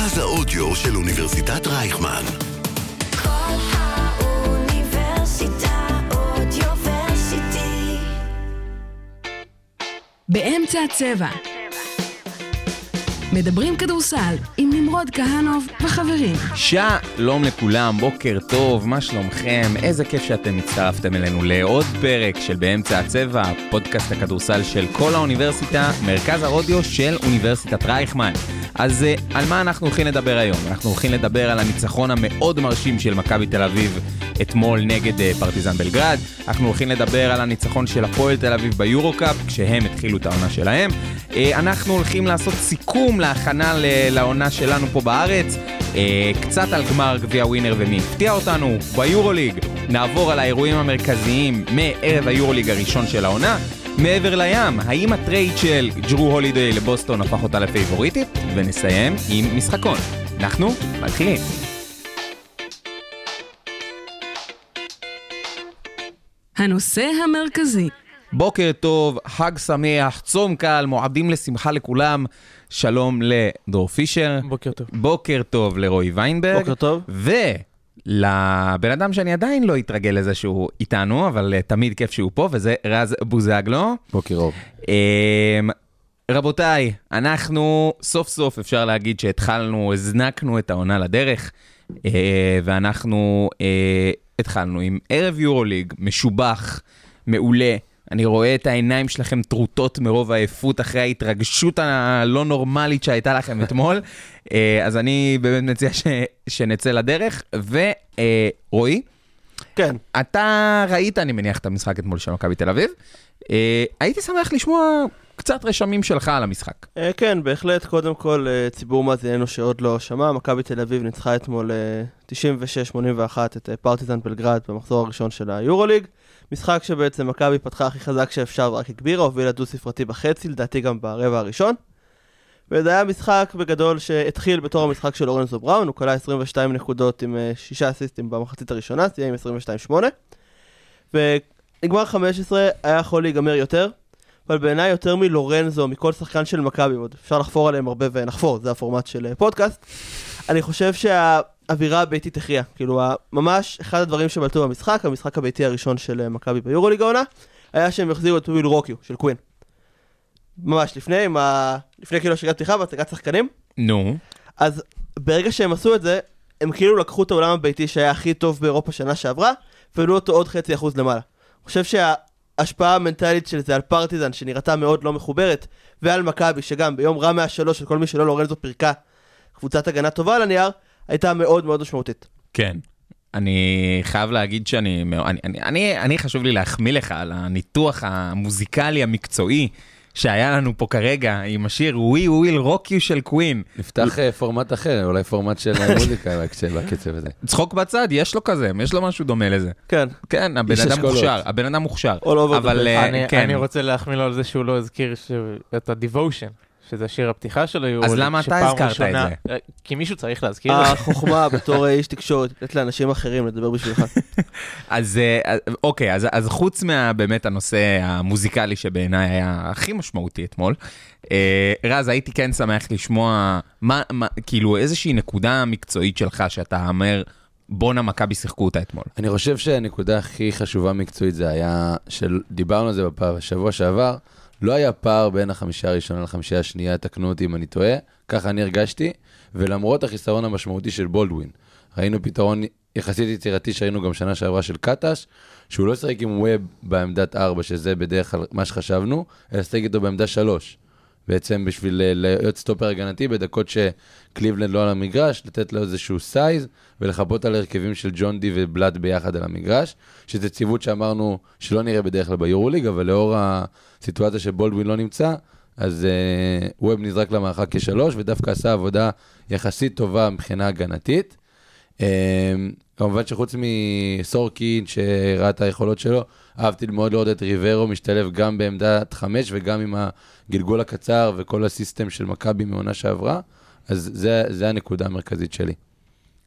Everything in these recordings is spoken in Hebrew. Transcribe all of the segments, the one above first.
מרכז האודיו של אוניברסיטת רייכמן. כל האוניברסיטה אודיוורסיטי. באמצע הצבע. מדברים כדורסל עם נמרוד כהנוב וחברים. שלום לכולם, בוקר טוב, מה שלומכם? איזה כיף שאתם הצטרפתם אלינו לעוד פרק של באמצע הצבע, פודקאסט הכדורסל של כל האוניברסיטה, מרכז האודיו של אוניברסיטת רייכמן. אז אה, על מה אנחנו הולכים לדבר היום? אנחנו הולכים לדבר על הניצחון המאוד מרשים של מכבי תל אביב אתמול נגד אה, פרטיזן בלגרד. אנחנו הולכים לדבר על הניצחון של הפועל תל אביב ביורו-קאפ, כשהם התחילו את העונה שלהם. אה, אנחנו הולכים לעשות סיכום להכנה לעונה שלנו פה בארץ. קצת על גמר גביע ווינר ומי הפתיע אותנו ביורוליג. נעבור על האירועים המרכזיים מערב היורוליג הראשון של העונה. מעבר לים, האם ה trade של ג'רו הולידיי לבוסטון הפך אותה לפייבוריטית? ונסיים עם משחקון. אנחנו מתחילים. הנושא המרכזי, בוקר טוב, חג שמח, צום קל, מועדים לשמחה לכולם. שלום לדור פישר. בוקר טוב. בוקר טוב לרועי ויינברג. בוקר טוב. ולבן אדם שאני עדיין לא התרגל לזה שהוא איתנו, אבל uh, תמיד כיף שהוא פה, וזה רז בוזגלו. בוקר אור. Um, רבותיי, אנחנו סוף סוף אפשר להגיד שהתחלנו, הזנקנו את העונה לדרך, uh, ואנחנו uh, התחלנו עם ערב יורוליג משובח, מעולה. אני רואה את העיניים שלכם טרוטות מרוב העייפות אחרי ההתרגשות הלא נורמלית שהייתה לכם אתמול. אה, אז אני באמת מציע ש... שנצא לדרך. ורועי, כן. אתה ראית, אני מניח, את המשחק אתמול של מכבי תל אביב. אה, הייתי שמח לשמוע קצת רשמים שלך על המשחק. אה, כן, בהחלט, קודם כל, אה, ציבור מאזיננו שעוד לא שמע, מכבי תל אביב ניצחה אתמול אה, 96-81 את אה, פרטיזן בלגרד במחזור הראשון של היורוליג. משחק שבעצם מכבי פתחה הכי חזק שאפשר ורק הגבירה, הובילה דו-ספרתי בחצי, לדעתי גם ברבע הראשון. וזה היה משחק בגדול שהתחיל בתור המשחק של אורנזו בראון, הוא כלה 22 נקודות עם אה, שישה אסיסטים במחצית הראשונה, סיים עם 22-8. ונגמר 15, היה יכול להיגמר יותר, אבל בעיניי יותר מלורנזו, מכל שחקן של מכבי, עוד אפשר לחפור עליהם הרבה ונחפור, זה הפורמט של אה, פודקאסט. אני חושב שהאווירה הביתית הכריעה. כאילו, ממש אחד הדברים שבלטו במשחק, המשחק הביתי הראשון של אה, מכבי ביורוליג העונה, היה שהם החזירו את וויל רוקיו של קווין. ממש לפני, עם ה... לפני כאילו השגת פתיחה בהצגת שחקנים. נו. אז ברגע שהם עשו את זה, הם כאילו לקחו את העולם הביתי שהיה הכי טוב באירופה שנה שעברה, והעלו אותו עוד חצי אחוז למעלה. אני חושב שההשפעה המנטלית של זה על פרטיזן, שנראתה מאוד לא מחוברת, ועל מכבי, שגם ביום רע מהשלוש של כל מי שלא לורנזו פירקה קבוצת הגנה טובה על הנייר, הייתה מאוד מאוד משמעותית. כן. אני חייב להגיד שאני, אני, אני, אני, אני חשוב לי להחמיא לך על הניתוח המוזיקלי המקצועי שהיה לנו פה כרגע עם השיר We Will Rock You של קווין. נפתח אה, פורמט אחר, אולי פורמט של אה, מוזיקה בקצב- בקצב הזה. צחוק בצד, יש לו כזה, יש לו משהו דומה לזה. כן. כן, הבן אדם. מוכשר, הבן אדם מוכשר. אבל. אה, אני, כן, אני רוצה להחמיא לו על זה שהוא לא הזכיר ש... את ה-Devotion, שזה שיר הפתיחה של היורוליג. למה אתה הזכרת את זה? אה, כי מישהו צריך להזכיר. החוכמה בתור אה, איש תקשורת, לתת לאנשים אחרים לדבר בשבילך. אז אה, אז- אוקיי, אז, אז חוץ מהבאמת הנושא המוזיקלי שבעיניי היה הכי משמעותי אתמול, אה, רז, הייתי כן שמח לשמוע מה, מה, כאילו איזושהי נקודה מקצועית שלך שאתה אומר, בואנה מכבי שיחקו אותה אתמול. אני חושב שהנקודה הכי חשובה מקצועית זה היה, שדיברנו על זה בשבוע שעבר, לא היה פער בין החמישה הראשונה לחמישה השנייה, תקנו אותי אם אני טועה, ככה אני הרגשתי, ולמרות החיסרון המשמעותי של בולדווין, ראינו פתרון יחסית יצירתי שראינו גם שנה שעברה של קטש, שהוא לא שיחק עם ווב בעמדת 4, שזה בדרך כלל מה שחשבנו, אלא שיחק איתו בעמדה 3. בעצם בשביל אה, להיות סטופר הגנתי בדקות שקליבלנד לא על המגרש, לתת לו איזשהו size ולחפות על הרכבים של ג'ון די ובלאט ביחד על המגרש, שזה ציוות שאמרנו שלא נראה בדרך כלל ביורוליג, אבל לאור הסיטואציה שבולדווין לא נמצא, אז אה, ווב נזרק למרחק כשלוש, ודווקא עשה עבודה יחסית טובה מבחינה הגנתית. אה, כמובן שחוץ מסורקין, שראה את היכולות שלו, אהבתי מאוד לראות את ריברו משתלב גם בעמדת חמש וגם עם הגלגול הקצר וכל הסיסטם של מכבי מעונה שעברה, אז זה, זה הנקודה המרכזית שלי.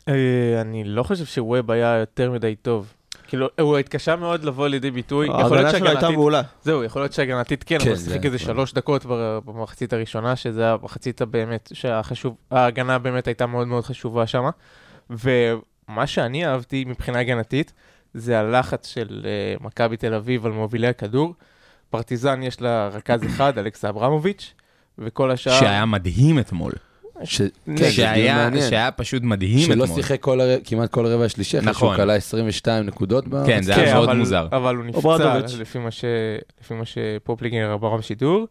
אה, אני לא חושב שווב היה יותר מדי טוב. כאילו, הוא התקשה מאוד לבוא לידי ביטוי. להיות ההגנה שלו הייתה מעולה. זהו, יכול להיות שהגנתית כן, כן, אבל זה שיחק איזה נכון. שלוש דקות במחצית הראשונה, שזה המחצית הבאמת, שהחשוב, ההגנה באמת הייתה מאוד מאוד חשובה שם. ומה שאני אהבתי מבחינה הגנתית, זה הלחץ של אה, מכבי תל אביב על מובילי הכדור. פרטיזן יש לה רכז אחד, אלכסה אברמוביץ', וכל השאר... שהיה מדהים אתמול. ש... כן, שהיה. שהיה פשוט מדהים שלא אתמול. שיחק כל הר- כמעט כל הרבע השלישי, אחרי נכון. שהוא קלע 22 נקודות. ב- כן, זה היה מאוד אבל, מוזר. אבל הוא נפצע. לפי מה, ש... לפי מה שפופליגר אמר בשידור.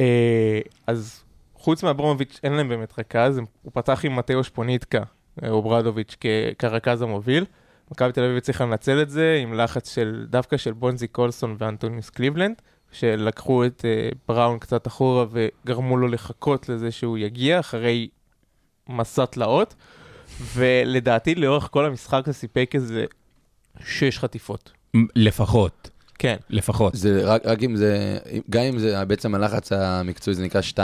אה, אז חוץ מאברמוביץ' אין להם באמת רכז, הם- הוא פתח עם מתאוש פוניטקה, אה, אוברדוביץ', כ... כרכז המוביל. מכבי תל אביב הצליחה לנצל את זה עם לחץ של, דווקא של בונזי קולסון ואנטוניוס קליבלנד, שלקחו את אה, בראון קצת אחורה וגרמו לו לחכות לזה שהוא יגיע אחרי מסע תלאות. ולדעתי לאורך כל המשחק זה סיפק איזה שש חטיפות. לפחות, כן. לפחות. זה רק, רק אם זה, גם אם זה בעצם הלחץ המקצועי, זה נקרא 2-2-1,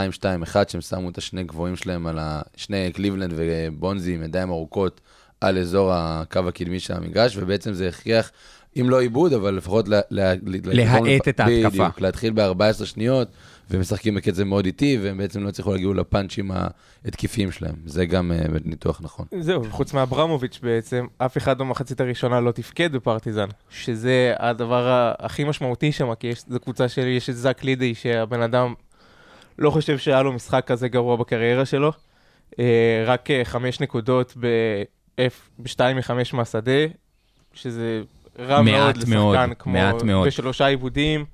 שהם שמו את השני גבוהים שלהם על ה... שני קליבלנד ובונזי עם ידיים ארוכות על אזור הקו הקדמי של המגרש, ובעצם זה הכריח, אם לא עיבוד, אבל לפחות לה, לה, להאט את ההתקפה. בדיוק, להתחיל ב-14 שניות, ומשחקים בקצב מאוד איטי, והם בעצם לא הצליחו להגיעו לפאנצ'ים ההתקפיים שלהם. זה גם uh, ניתוח נכון. זהו, חוץ מאברמוביץ' בעצם, אף אחד במחצית הראשונה לא תפקד בפרטיזן, שזה הדבר הכי משמעותי שם, כי יש, זו קבוצה שלי, יש את זאק לידי, שהבן אדם לא חושב שהיה לו משחק כזה גרוע בקריירה שלו. אה, רק אה, חמש נקודות ב-2 מחמש מהשדה, שזה רע מאוד לשחקן מאוד, כמו... מעט מאוד. ושלושה עיבודים,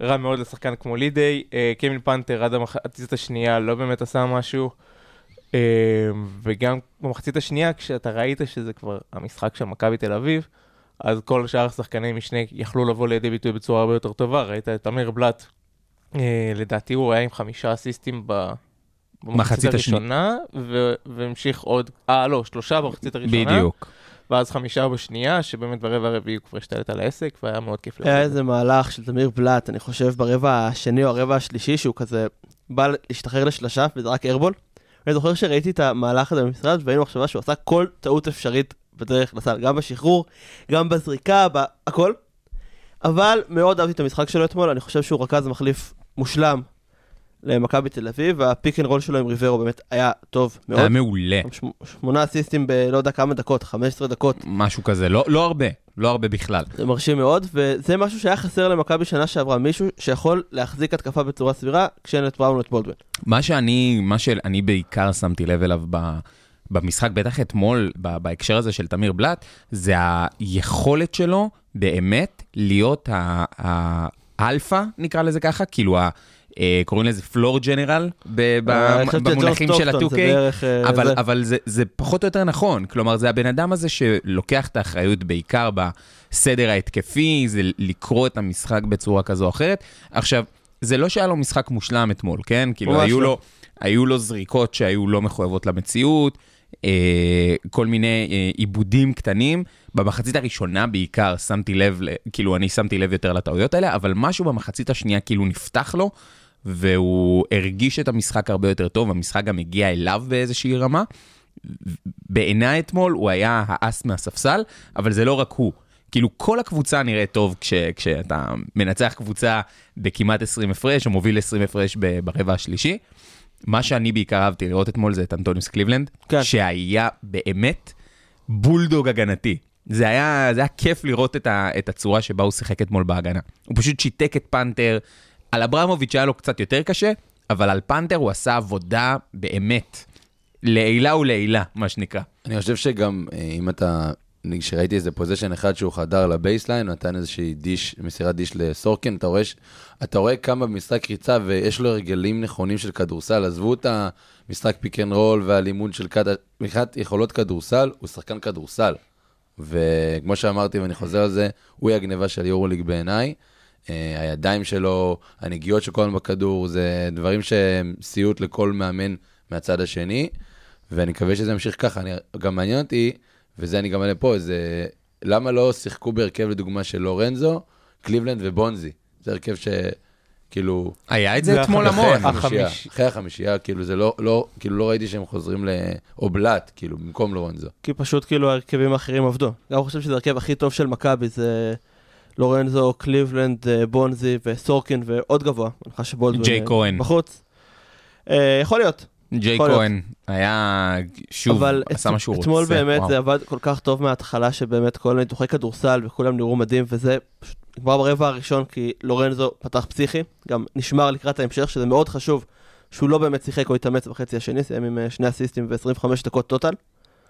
רע מאוד לשחקן כמו לידי. אה, קווין פנתר עד המחצית השנייה לא באמת עשה משהו. אה, וגם במחצית השנייה, כשאתה ראית שזה כבר המשחק של מכבי תל אביב, אז כל שאר השחקני משנה יכלו לבוא לידי ביטוי בצורה הרבה יותר טובה. ראית את אמיר בלאט, אה, לדעתי הוא היה עם חמישה אסיסטים ב... מחצית במחצית. הראשונה, ו- והמשיך עוד, אה לא, שלושה במחצית הראשונה, בדיוק. ואז חמישה בשנייה, שבאמת ברבע הרביעי הוא כבר השתלט על העסק, והיה מאוד כיף היה לראות זה. איזה מהלך של תמיר בלאט, אני חושב ברבע השני או הרבע השלישי, שהוא כזה בא להשתחרר לשלושה וזרק איירבול. אני זוכר שראיתי את המהלך הזה במשרד, והיינו מחשבה שהוא עשה כל טעות אפשרית בדרך לסל, גם בשחרור, גם בזריקה, בהכל. אבל מאוד אהבתי את המשחק שלו אתמול, אני חושב שהוא רכז מחליף מושלם למכבי תל אביב, וה pick and roll שלו עם ריברו באמת היה טוב מאוד. היה מעולה. שמ- שמונה אסיסטים בלא יודע כמה דקות, 15 דקות. משהו כזה, לא לא הרבה, לא הרבה בכלל. זה מרשים מאוד, וזה משהו שהיה חסר למכבי שנה שעברה, מישהו שיכול להחזיק התקפה בצורה סבירה, כשאין את בראון ואת בולדווין. מה שאני, מה שאני בעיקר שמתי לב אליו ב, במשחק, בטח אתמול, בהקשר הזה של תמיר בלאט, זה היכולת שלו באמת להיות האלפא, נקרא לזה ככה, כאילו, קוראים לזה פלור ג'נרל אה, ג'ון במונחים של סטוקטון, זה ה-2K. בערך, אה, אבל, זה. אבל זה, זה פחות או יותר נכון, כלומר זה הבן אדם הזה שלוקח את האחריות בעיקר בסדר ההתקפי, זה לקרוא את המשחק בצורה כזו או אחרת. עכשיו, זה לא שהיה לו משחק מושלם אתמול, כן? כאילו היו לא. לו, היו לו זריקות שהיו לא מחויבות למציאות, אה, כל מיני אה, עיבודים קטנים. במחצית הראשונה בעיקר שמתי לב, כאילו אני שמתי לב יותר לטעויות האלה, אבל משהו במחצית השנייה כאילו נפתח לו, והוא הרגיש את המשחק הרבה יותר טוב, המשחק גם הגיע אליו באיזושהי רמה. בעיניי אתמול הוא היה האס מהספסל, אבל זה לא רק הוא. כאילו כל הקבוצה נראית טוב כש, כשאתה מנצח קבוצה בכמעט 20 הפרש, או מוביל 20 הפרש ברבע השלישי. מה שאני בעיקר אהבתי לראות אתמול זה את אנטוניוס קליבלנד, כן. שהיה באמת בולדוג הגנתי. זה היה, זה היה כיף לראות את, ה, את הצורה שבה הוא שיחק אתמול בהגנה. הוא פשוט שיתק את פנתר. על אברמוביץ' היה לו קצת יותר קשה, אבל על פנתר הוא עשה עבודה באמת. לעילה ולעילה, מה שנקרא. אני חושב שגם אה, אם אתה, כשראיתי איזה possession אחד שהוא חדר ל baseline, נתן איזושהי dish, מסירת dish לסורקין, אתה רואה, אתה רואה כמה במשחק ריצה ויש לו הרגלים נכונים של כדורסל, עזבו את המשחק pick and roll והלימוד של קאדה, מבחינת יכולות כדורסל, הוא שחקן כדורסל. וכמו שאמרתי ואני חוזר על זה, הוא יהיה הגניבה של יורוליג בעיניי. אה, הידיים שלו, הנגיעות של כל הזמן בכדור, זה דברים שהם סיוט לכל מאמן מהצד השני, ואני מקווה שזה ימשיך ככה. אני, גם מעניין אותי, וזה אני גם מעלה פה, זה למה לא שיחקו בהרכב לדוגמה של לורנזו, קליבלנד ובונזי. זה הרכב ש... כאילו... היה את זה אתמול המון. אחרי החמישייה, החמישי. אחרי החמישייה, כאילו זה לא, לא, כאילו לא ראיתי שהם חוזרים לאובלט, כאילו, במקום לורנזו. כי פשוט כאילו ההרכבים האחרים עבדו. גם אני חושב שזה ההרכב הכי טוב של מכבי, זה לורנזו, קליבלנד, אה, בונזי וסורקין ועוד גבוה. אני חושב שבולדווין ג'יי אה, כהן. בחוץ. אה, יכול להיות, ג'יי. כהן היה, שוב, אבל עשה מה שהוא רוצה. אתמול באמת. זה עבד כל כך טוב מההתחלה, שבאמת כל הניתוחי כדורסל וכולם נראו מדהים, וזה פשוט נגמר ברבע הראשון, כי לורנזו פתח פסיכי, גם נשמר לקראת ההמשך, שזה מאוד חשוב, שהוא לא באמת שיחק או התאמץ בחצי השני, סיים עם שני אסיסטים ו-25 דקות טוטל.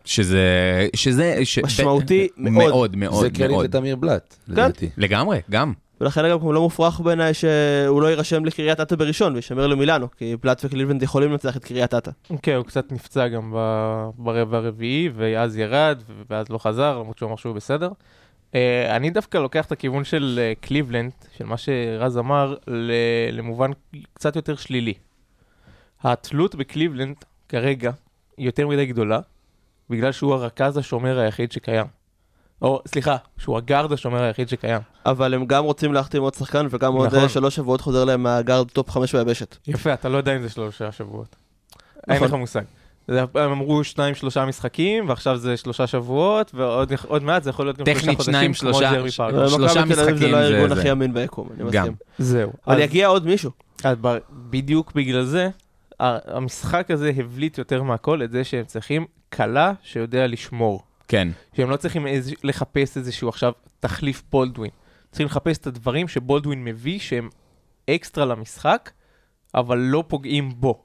שזה, שזה, ש- משמעותי ב- מאוד. מאוד, מאוד, זה קרדיט. לתמיר בלאט, לדעתי. לגמרי, גם. ולכן אגב, גם לא מופרך בעיניי שהוא לא יירשם לקריית אתא בראשון וישמר למילאנו, כי פלט וקליבלנד יכולים לנצח את קריית אתא. כן, הוא קצת נפצע גם ב- ברבע הרביעי, ואז ירד, ואז לא חזר, למרות שהוא אמר שהוא בסדר. אה, אני דווקא לוקח את הכיוון של אה, קליבלנד, של מה שרז אמר, ל- למובן קצת יותר שלילי. התלות בקליבלנד כרגע היא יותר מדי גדולה, בגלל שהוא הרכז השומר היחיד שקיים. או, סליחה, שהוא הגארד השומר היחיד שקיים. אבל הם גם רוצים להחתים עוד שחקן, וגם עוד נכון. אה, שלוש שבועות חוזר להם מהגארד top חמש ביבשת. יפה, אתה לא יודע אם זה שלושה שבועות. אין נכון. לך מושג. זה- הם אמרו שניים שלושה משחקים, ועכשיו זה שלושה שבועות, ועוד עוד מעט זה יכול להיות גם שלושה טכנית חודשים, שניים, כמו שלושה- ג'רמי פארקר. אה, שלושה אביב זה משחקים לא הארגון. הכי אמין ביקום, אני גם. מסכים. זהו. אבל אז- יגיע עוד מישהו. בדיוק בגלל זה, המשחק הזה הבליט יותר מהכל את זה שהם צריכים כלה שיודע לשמור. כן. שהם לא צריכים איז... לחפש איזשהו עכשיו תחליף בולדווין. צריכים לחפש את הדברים שבולדווין מביא שהם אקסטרה למשחק, אבל לא פוגעים בו.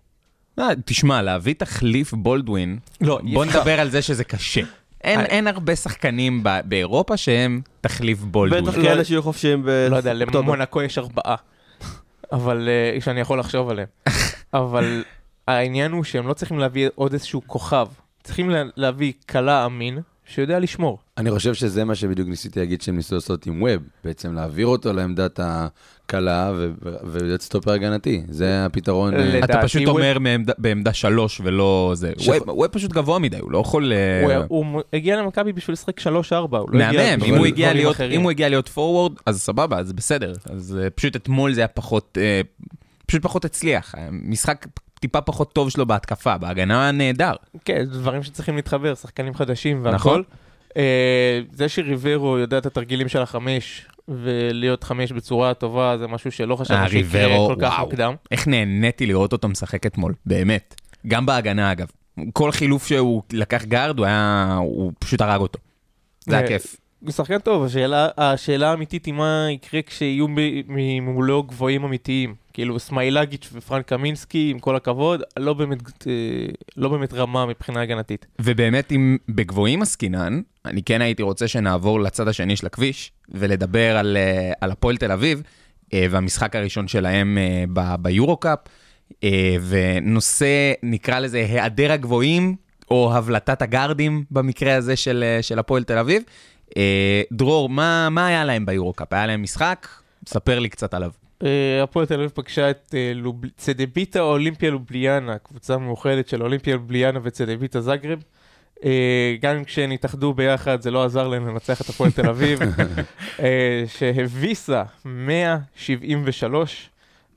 אה, תשמע, להביא תחליף בולדווין, לא, בוא נדבר על זה שזה קשה. אין, אה. אין הרבה שחקנים ב- באירופה שהם תחליף בולדווין. בטח לא- כאלה שיהיו חופשיים לא יודע. למונקו יש ארבעה. אבל, אה, שאני יכול לחשוב עליהם. אבל העניין הוא שהם לא צריכים להביא עוד איזשהו כוכב. צריכים לה- להביא כלה אמין שיודע לשמור. אני חושב שזה מה שבדיוק ניסיתי להגיד שהם ניסו לעשות עם ווב, בעצם להעביר אותו לעמדת ו- ולהיות סטופר הגנתי, זה הפתרון. אה, אתה פשוט אומר בעמדה שלוש ולא זה. ש- ווב- פשוט גבוה מדי, הוא לא יכול... אה, הוא- הגיע למכבי בשביל לשחק 3-4, הוא לא הגיע... מהמם, אם הוא הגיע להיות, אחרים. אם הוא הגיע להיות פורוורד, אז סבבה, אז בסדר. אז אה, פשוט אתמול זה היה פחות, פשוט פחות הצליח. משחק טיפה פחות טוב שלו בהתקפה, בהגנה נהדר. כן, דברים שצריכים להתחבר, שחקנים חדשים והכל. נכון. אה, זה שריברו יודע את התרגילים של החמש, ולהיות חמש בצורה טובה, זה משהו שלא חשבנו אה, שיקרה כל כך וואו. מוקדם. איך נהניתי לראות אותו משחק אתמול, באמת. גם בהגנה אגב. כל חילוף שהוא לקח גארד, הוא היה, הוא פשוט הרג אותו. זה היה אה, כיף. הוא שחקן טוב, השאלה, השאלה האמיתית היא מה יקרה כשיהיו ממולו גבוהים אמיתיים. כאילו סמיילגיץ' ופרנק קמינסקי, עם כל הכבוד, לא באמת, אה, לא באמת רמה מבחינה הגנתית. ובאמת, אם בגבוהים עסקינן, אני כן הייתי רוצה שנעבור לצד השני של הכביש, ולדבר על, אה, על הפועל תל אביב, אה, והמשחק הראשון שלהם ביורו-קאפ, ונושא, נקרא לזה, היעדר הגבוהים, או הבלטת הגארדים במקרה הזה של, של הפועל תל אביב. דרור, מה, מה היה להם ביורו-קאפ? היה להם משחק? ספר לי קצת עליו. אה, הפועל תל אביב פגשה את אה. צדביטה אולימפיה לובליאנה, קבוצה מאוחדת של אולימפיה לובליאנה וצדביטה זגרב. אה, גם אם כשהם התאחדו ביחד זה לא עזר להם לנצח את הפועל תל אביב, שהביסה 173.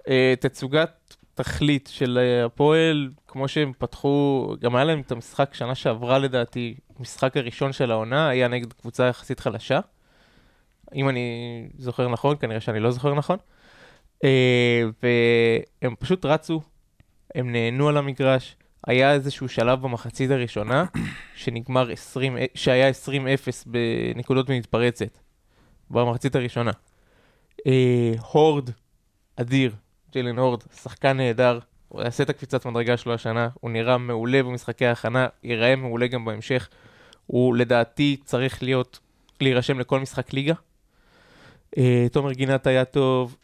אה, תצוגת תכלית של הפועל, כמו שהם פתחו, גם היה להם את המשחק שנה שעברה לדעתי, המשחק הראשון של העונה היה נגד קבוצה יחסית חלשה. אם אני זוכר נכון, כנראה שאני לא זוכר נכון. אה, והם פשוט רצו, הם נהנו על המגרש. היה איזשהו שלב במחצית הראשונה, שנגמר 20, שהיה 20-0 בנקודות במתפרצת, במחצית הראשונה. אה, הורד, אדיר, ג'יילן הורד, שחקן נהדר, הוא יעשה את הקפיצת מדרגה שלו השנה, הוא נראה מעולה במשחקי ההכנה, ייראה מעולה גם בהמשך. הוא לדעתי צריך להיות, להירשם לכל משחק ליגה. אה, תומר גינת היה טוב,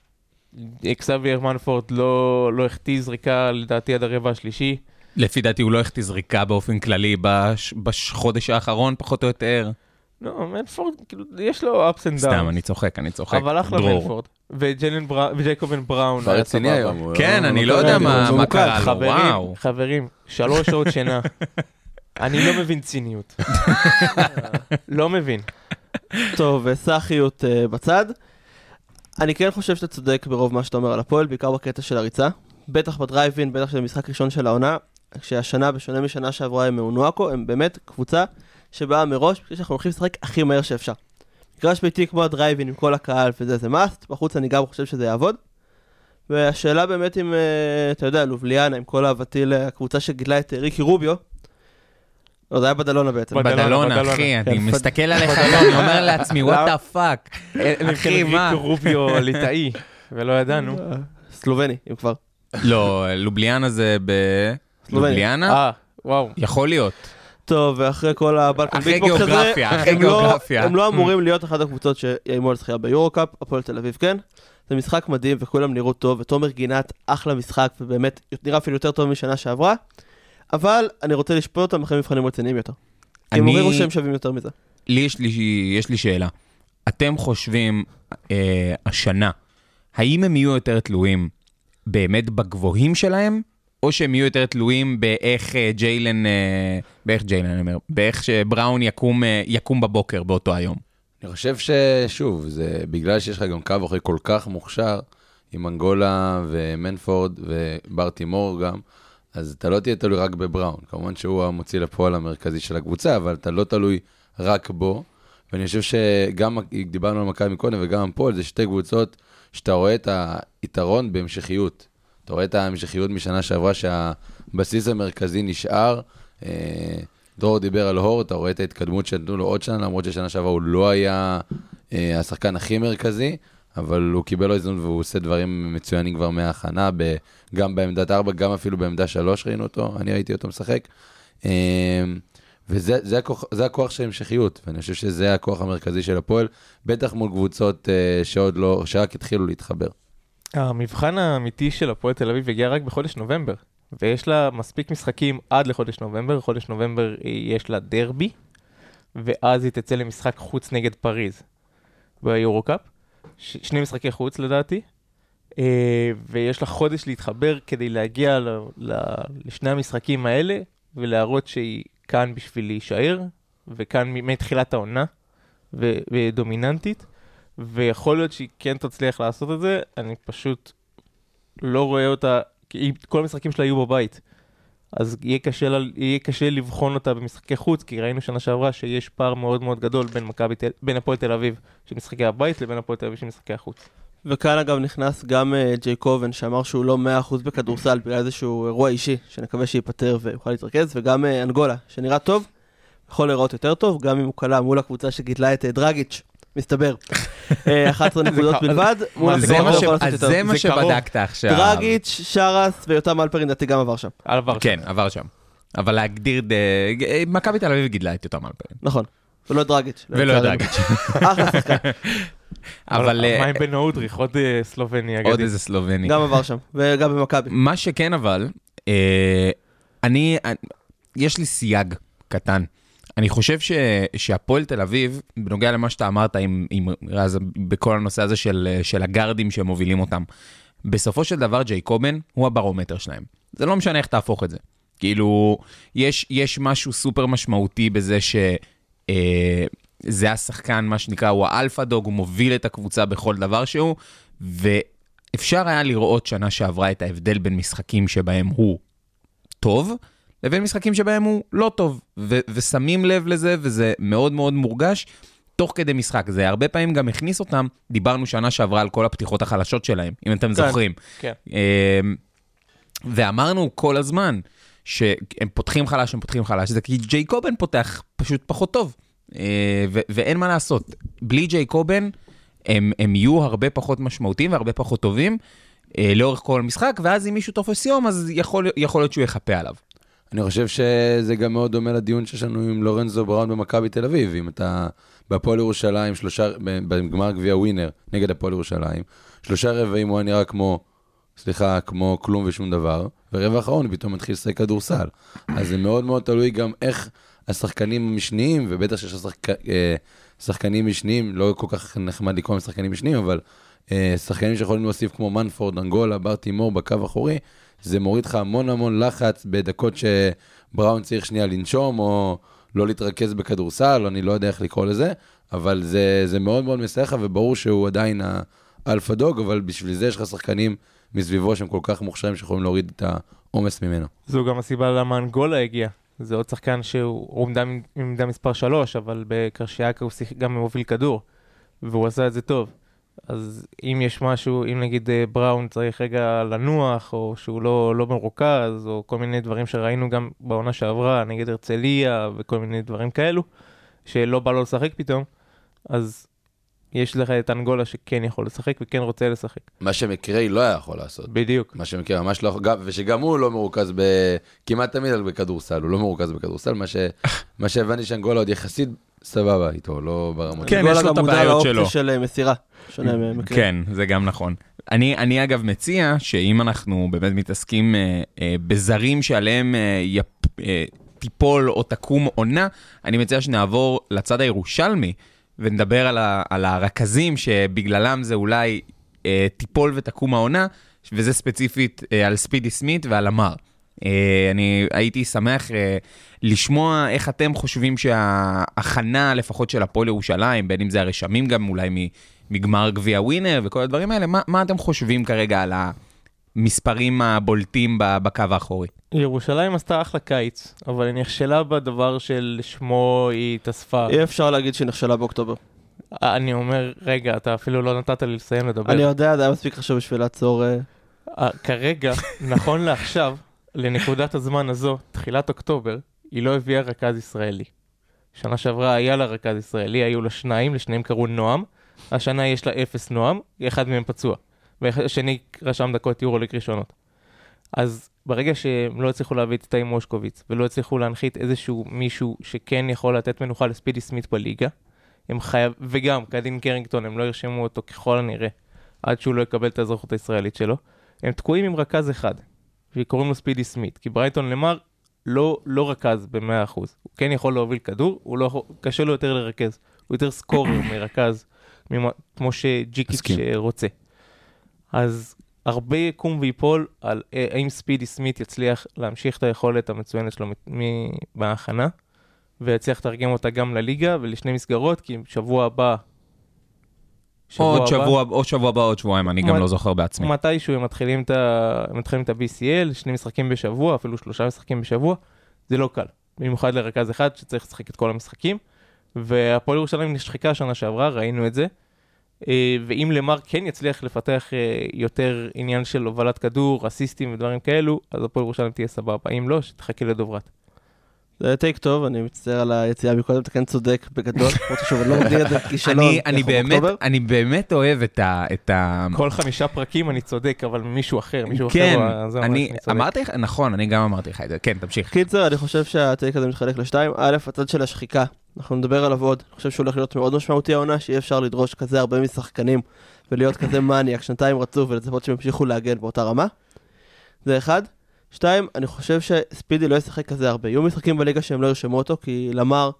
אקסאבייר מנפורד לא, לא החטיא זריקה לדעתי עד הרבע השלישי. לפי דעתי הוא לא החטיא זריקה באופן כללי בש- בחודש האחרון, פחות או יותר. לא, מנפורד, כאילו, יש לו ups and סתם, downs. אני צוחק, אני צוחק. אבל אחלה. מנפורד. וג'יילן בראון, וג'ייקובן בראון כבר רציני. היום. כן, לא- אני לא לא יודע מה ממוקד, קרה לו, חברים, וואו. חברים, שלוש שעות שינה. אני לא מבין ציניות. לא מבין. טוב, סאחיות אה, בצד. אני כן חושב שאתה צודק ברוב מה שאתה אומר על הפועל, בעיקר בקטע של הריצה. בטח בדרייבין, בטח שזה משחק ראשון של העונה, כשהשנה, בשונה משנה שעברה עם אונואקו, הם באמת קבוצה שבאה מראש, בשביל שאנחנו הולכים לשחק הכי מהר שאפשר. מגרש ביתי כמו הדרייבין עם כל הקהל וזה, זה must, בחוץ אני גם חושב שזה יעבוד. והשאלה באמת אם, אה, אתה יודע, לובליאנה, עם כל אהבתי לקבוצה שגידלה את ריקי רוביו, לא, זה היה בדלונה בעצם. בדלונה. אחי, אני כן, מסתכל עליך, אני אומר לעצמי, what the fuck. אחי, אחי, מה? רוביו ליטאי, ולא ידענו. סלובני, אם כבר. לא, לובליאנה זה ב... לובליאנה? אה, וואו. יכול להיות. טוב, ואחרי כל הבלקן אחרי ביטבוקס הזה, גיאוגרפיה, אחרי לא- גיאוגרפיה. הם לא אמורים להיות אחת הקבוצות שיאיימו על זכייה ביורו-קאפ, הפועל תל אביב כן. זה משחק מדהים וכולם נראו טוב, ותומר גינת אחלה משחק, ובאמת נראה אפילו יותר טוב משנה שעברה. אבל אני רוצה לשפוט אותם אחרי מבחנים רציניים יותר. כי הם אני- הראו שהם שווים יותר מזה. לי יש לי, יש לי שאלה. אתם חושבים אה, השנה, האם הם יהיו יותר תלויים באמת בגבוהים שלהם, או שהם יהיו יותר תלויים באיך אה, ג'יילן, אה, באיך ג'יילן, אני אומר, באיך שבראון יקום, אה, יקום בבוקר באותו היום? אני חושב ששוב, זה בגלל שיש לך גם קו אחרי כל כך מוכשר, עם אנגולה ומנפורד ובר תימור גם, אז אתה לא תהיה תלוי רק בבראון. כמובן שהוא המוציא לפועל המרכזי של הקבוצה, אבל אתה לא תלוי רק בו. ואני חושב שגם, דיברנו על מכבי מקודם וגם על פועל, זה שתי קבוצות שאתה רואה את היתרון בהמשכיות. אתה רואה את ההמשכיות משנה שעברה שהבסיס המרכזי נשאר. אה, דרור דיבר על הור, אתה רואה את ההתקדמות שנתנו לו עוד שנה, למרות ששנה שעברה הוא לא היה אה, השחקן הכי מרכזי, אבל הוא קיבל לו הזדמנות והוא עושה דברים מצוינים כבר מההכנה, ב, גם בעמדת 4, גם אפילו בעמדה 3 ראינו אותו, אני ראיתי אותו משחק. אה, וזה זה הכוח, הכוח של המשכיות, ואני חושב שזה הכוח המרכזי של הפועל, בטח מול קבוצות אה, שעוד לא, שרק התחילו להתחבר. המבחן האמיתי של הפועל תל אביב הגיע רק בחודש נובמבר, ויש לה מספיק משחקים עד לחודש נובמבר, חודש נובמבר יש לה דרבי, ואז היא תצא למשחק חוץ נגד פריז ביורו-קאפ, ש- שני משחקי חוץ לדעתי, אה, ויש לה חודש להתחבר כדי להגיע ל- ל- לשני המשחקים האלה, ולהראות שהיא כאן בשביל להישאר, וכאן מתחילת העונה, ו- ודומיננטית. ויכול להיות שהיא כן תצליח לעשות את זה, אני פשוט לא רואה אותה, כי כל המשחקים שלה יהיו בבית. אז יהיה קשה, יהיה קשה לבחון אותה במשחקי חוץ, כי ראינו שנה שעברה שיש פער מאוד מאוד גדול בין, מכבי, בין הפועל תל אביב של משחקי הבית לבין הפועל תל אביב של משחקי החוץ. וכאן אגב נכנס גם אה, ג'יי קובן שאמר שהוא לא 100% בכדורסל בגלל איזשהו אירוע אישי שנקווה שייפטר ויוכל להתרכז, וגם אה, אנגולה שנראה טוב, יכול להיראות יותר טוב, גם אם הוא קלע מול הקבוצה שגידלה את אה, דרגיץ', מסתבר. אה, 11 נקודות קר- בלבד, זה מה. שבדקת עכשיו. דרגיץ', שרס ויותם אלפרין לדעתי גם עבר שם. כן, עבר שם. אבל להגדיר, ד- אה, מכבי תל אביב גידלה את אותם אלפרים. נכון. ולא דרגיץ'. ולא. דרגיץ'. אחלה שחקן, אבל אה, מה עם בן אודריך, עוד אה, סלובני עוד אגדי. איזה סלובני. גם עבר שם, וגם במכבי. מה שכן אבל, אה, אני, אני- יש לי סייג קטן. אני חושב ש, שהפועל תל אביב, בנוגע למה שאתה אמרת עם, עם רז, בכל הנושא הזה של, של הגארדים שמובילים אותם, בסופו של דבר ג'ייקובן הוא הברומטר שלהם. זה לא משנה איך תהפוך את זה. כאילו, יש, יש משהו סופר משמעותי בזה ש... אה, זה השחקן, מה שנקרא, הוא האלפא דוג, הוא מוביל את הקבוצה בכל דבר שהוא, ואפשר היה לראות שנה שעברה את ההבדל בין משחקים שבהם הוא טוב, לבין משחקים שבהם הוא לא טוב, ו- ושמים לב לזה, וזה מאוד מאוד מורגש תוך כדי משחק. זה הרבה פעמים גם הכניס אותם, דיברנו שנה שעברה על כל הפתיחות החלשות שלהם, אם אתם זוכרים. כן. אמ, ואמרנו כל הזמן שהם פותחים חלש, הם פותחים חלש, זה כי ג'ייקובן פותח פשוט פחות טוב. אה, ו- ואין מה לעשות, בלי ג'ייקובן הם, הם יהיו הרבה פחות משמעותיים והרבה פחות טובים אה, לאורך כל המשחק, ואז אם מישהו תופס יום, אז יכול, יכול להיות שהוא יחפה עליו. אני חושב שזה גם מאוד דומה לדיון שיש לנו עם לורנזו בראון במכבי תל אביב. אם אתה בהפועל ירושלים, שלושה, בגמר גביע ווינר נגד הפועל ירושלים, שלושה רבעים הוא נראה כמו, סליחה, כמו כלום ושום דבר, ורבע אחרון פתאום מתחיל לשחק כדורסל. אז זה מאוד מאוד תלוי גם איך השחקנים המשניים, ובטח שיש שחק... אה, שחקנים משניים, לא כל כך נחמד לקרוא להם שחקנים משניים, אבל אה, שחקנים שיכולים להוסיף כמו מנפורד, אנגולה, בר תימור בקו האחורי, זה מוריד לך המון המון לחץ בדקות שבראון צריך שנייה לנשום, או לא להתרכז בכדורסל, אני לא יודע איך לקרוא לזה, אבל זה, זה מאוד מאוד מסייע לך, וברור שהוא עדיין ה- alpha dog, אבל בשביל זה יש לך שחקנים מסביבו שהם כל כך מוכשרים שיכולים להוריד את העומס ממנו. זו גם הסיבה למה אנגולה הגיע. זה עוד שחקן שהוא עמדה מספר 3, אבל בקרשיאקה הוא גם מוביל כדור, והוא עשה את זה טוב. אז אם יש משהו, אם נגיד אה, בראון צריך רגע לנוח, או שהוא לא, לא מרוכז, או כל מיני דברים שראינו גם בעונה שעברה, נגד הרצליה וכל מיני דברים כאלו, שלא בא לו לשחק פתאום, אז יש לך את אנגולה שכן יכול לשחק וכן רוצה לשחק. מה שמקריי לא היה יכול לעשות. בדיוק. מה שמקריי ממש לא יכול, גם- ושגם הוא לא מרוכז ב... כמעט תמיד בכדורסל, הוא לא מרוכז בכדורסל, מה, ש... מה שהבנתי שאנגולה עוד יחסית סבבה איתו, לא ברמות. כן, יש לו גם את מודע הבעיות לאופציה שלו. של אה, מסירה. שונה ממקרה. כן, זה גם נכון. אני, אני אגב מציע שאם אנחנו באמת מתעסקים אה, אה, בזרים שעליהם אה, יפ, אה, תיפול או תקום עונה, אני מציע שנעבור לצד הירושלמי ונדבר על, ה, על הרכזים שבגללם זה אולי אה, תיפול ותקום העונה, וזה ספציפית אה, על ספידי סמית ועל אמר. אה, אני הייתי שמח אה, לשמוע איך אתם חושבים שההכנה, לפחות של הפועל ירושלים, בין אם זה הרשמים גם אולי מגמר גביע ווינר וכל הדברים האלה, מה, מה אתם חושבים כרגע על המספרים הבולטים בקו האחורי? ירושלים עשתה אחלה קיץ, אבל היא נכשלה בדבר שלשמו היא התאספה. אי אפשר להגיד שהיא נכשלה באוקטובר. אני אומר, רגע, אתה אפילו לא נתת לי לסיים לדבר. אני יודע, זה היה מספיק חשוב בשביל לעצור... אה, אה, כרגע, נכון לעכשיו, לנקודת הזמן הזו, תחילת אוקטובר, היא לא הביאה רכז ישראלי. שנה שעברה היה לה רכז ישראלי, היו לה שניים, לשניהם קראו נועם. השנה יש לה אפס נועם, אחד מהם פצוע. והשני רשם דקות יורוליג ראשונות. אז ברגע שהם לא הצליחו להביא את איתי מושקוביץ, ולא הצליחו להנחית איזשהו מישהו שכן יכול לתת מנוחה לספידי סמית בליגה, הם חייב, וגם קדין קרינגטון, הם לא ירשמו אותו ככל הנראה, עד שהוא לא יקבל את האזרחות הישראלית שלו. הם תקועים עם רכז אחד, שקוראים לו ספידי סמית, כי ברייטון למר לא, לא רכז ב-100%. הוא כן יכול להוביל כדור, הוא לא יכול, קשה לו יותר לרכז. הוא יותר סקורר מרכז, ממה- כמו שג'יקיץ'. רוצה. אז הרבה יקום ויפול על אה, האם ספידי סמית יצליח להמשיך את היכולת המצוינת שלו מ- מ- בהכנה, ויצליח לתרגם אותה גם לליגה ולשני מסגרות, כי שבוע הבא... עוד הבא- שבוע, או שבוע הבא, עוד שבועיים, אני גם מה- לא זוכר בעצמי. מתישהו הם מתחילים את ה- הם מתחילים את ה-BCL, שני משחקים בשבוע, אפילו שלושה משחקים בשבוע, זה לא קל. במיוחד לרכז אחד שצריך לשחק את כל המשחקים. והפועל ירושלים נשחקה שנה שעברה, ראינו את זה. אה, ואם למר כן יצליח לפתח אה, יותר עניין של הובלת כדור, אסיסטים ודברים כאלו, אז הפועל ירושלים תהיה סבבה. אם לא, שתחכה לדוברת. זה טייק טוב, אני מצטער על היציאה מקודם, אתה כן צודק בגדול, למרות ששוב, אני לא מגדיר את זה כישלון. אני, באמת, באוקטובר. אני באמת אוהב את ה... כל חמישה פרקים אני צודק, אבל מישהו אחר, מישהו כן, אחר, אה, זה ממש אני צודק. אמרתי לך, נכון, אני גם אמרתי לך את זה, כן, תמשיך. קיצר, אני חושב שהטייק הזה מתחלק לשתיים. א', הצד של השחיקה, אנחנו נדבר עליו עוד. אני חושב שהוא הולך להיות מאוד משמעותי העונה, שאי אפשר לדרוש כזה הרבה משחקנים ולהיות כזה מניאק שנתיים רצוף ולצפות שהם ימשיכו להגן באותה רמה. זה אחד. שתיים, אני חושב שספידי לא ישחק כזה הרבה. יהיו משחקים בליגה שהם לא ירשמו אותו, כי למר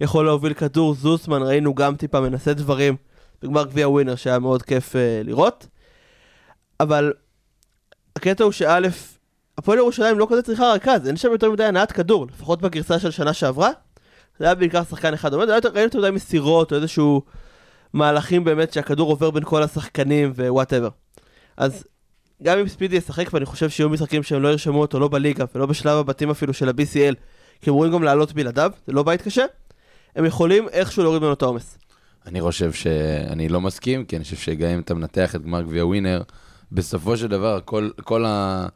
יכול להוביל כדור, זוסמן ראינו גם טיפה מנסה דברים בגמר גביע ווינר שהיה מאוד כיף uh, לראות. אבל הקטע הוא שא', הפועל ירושלים לא כזה צריכה רכז, אין שם יותר מדי הנעת כדור, לפחות בגרסה של שנה שעברה. זה היה בעיקר שחקן אחד עומד, ראינו יותר מדי מסירות או איזשהו מהלכים באמת שהכדור עובר בין כל השחקנים ו whatever. אז גם אם ספידי ישחק, ואני חושב שיהיו משחקים שהם לא ירשמו אותו לא בליגה ולא בשלב הבתים אפילו של ה-BCL, כי הם אמורים גם לעלות בלעדיו, זה לא בית קשה, הם יכולים איכשהו להוריד ממנו את העומס. אני חושב שאני לא מסכים, כי אני חושב שגם אם אתה מנתח את גמר גביע ווינר, בסופו של דבר, כל, כל, ה,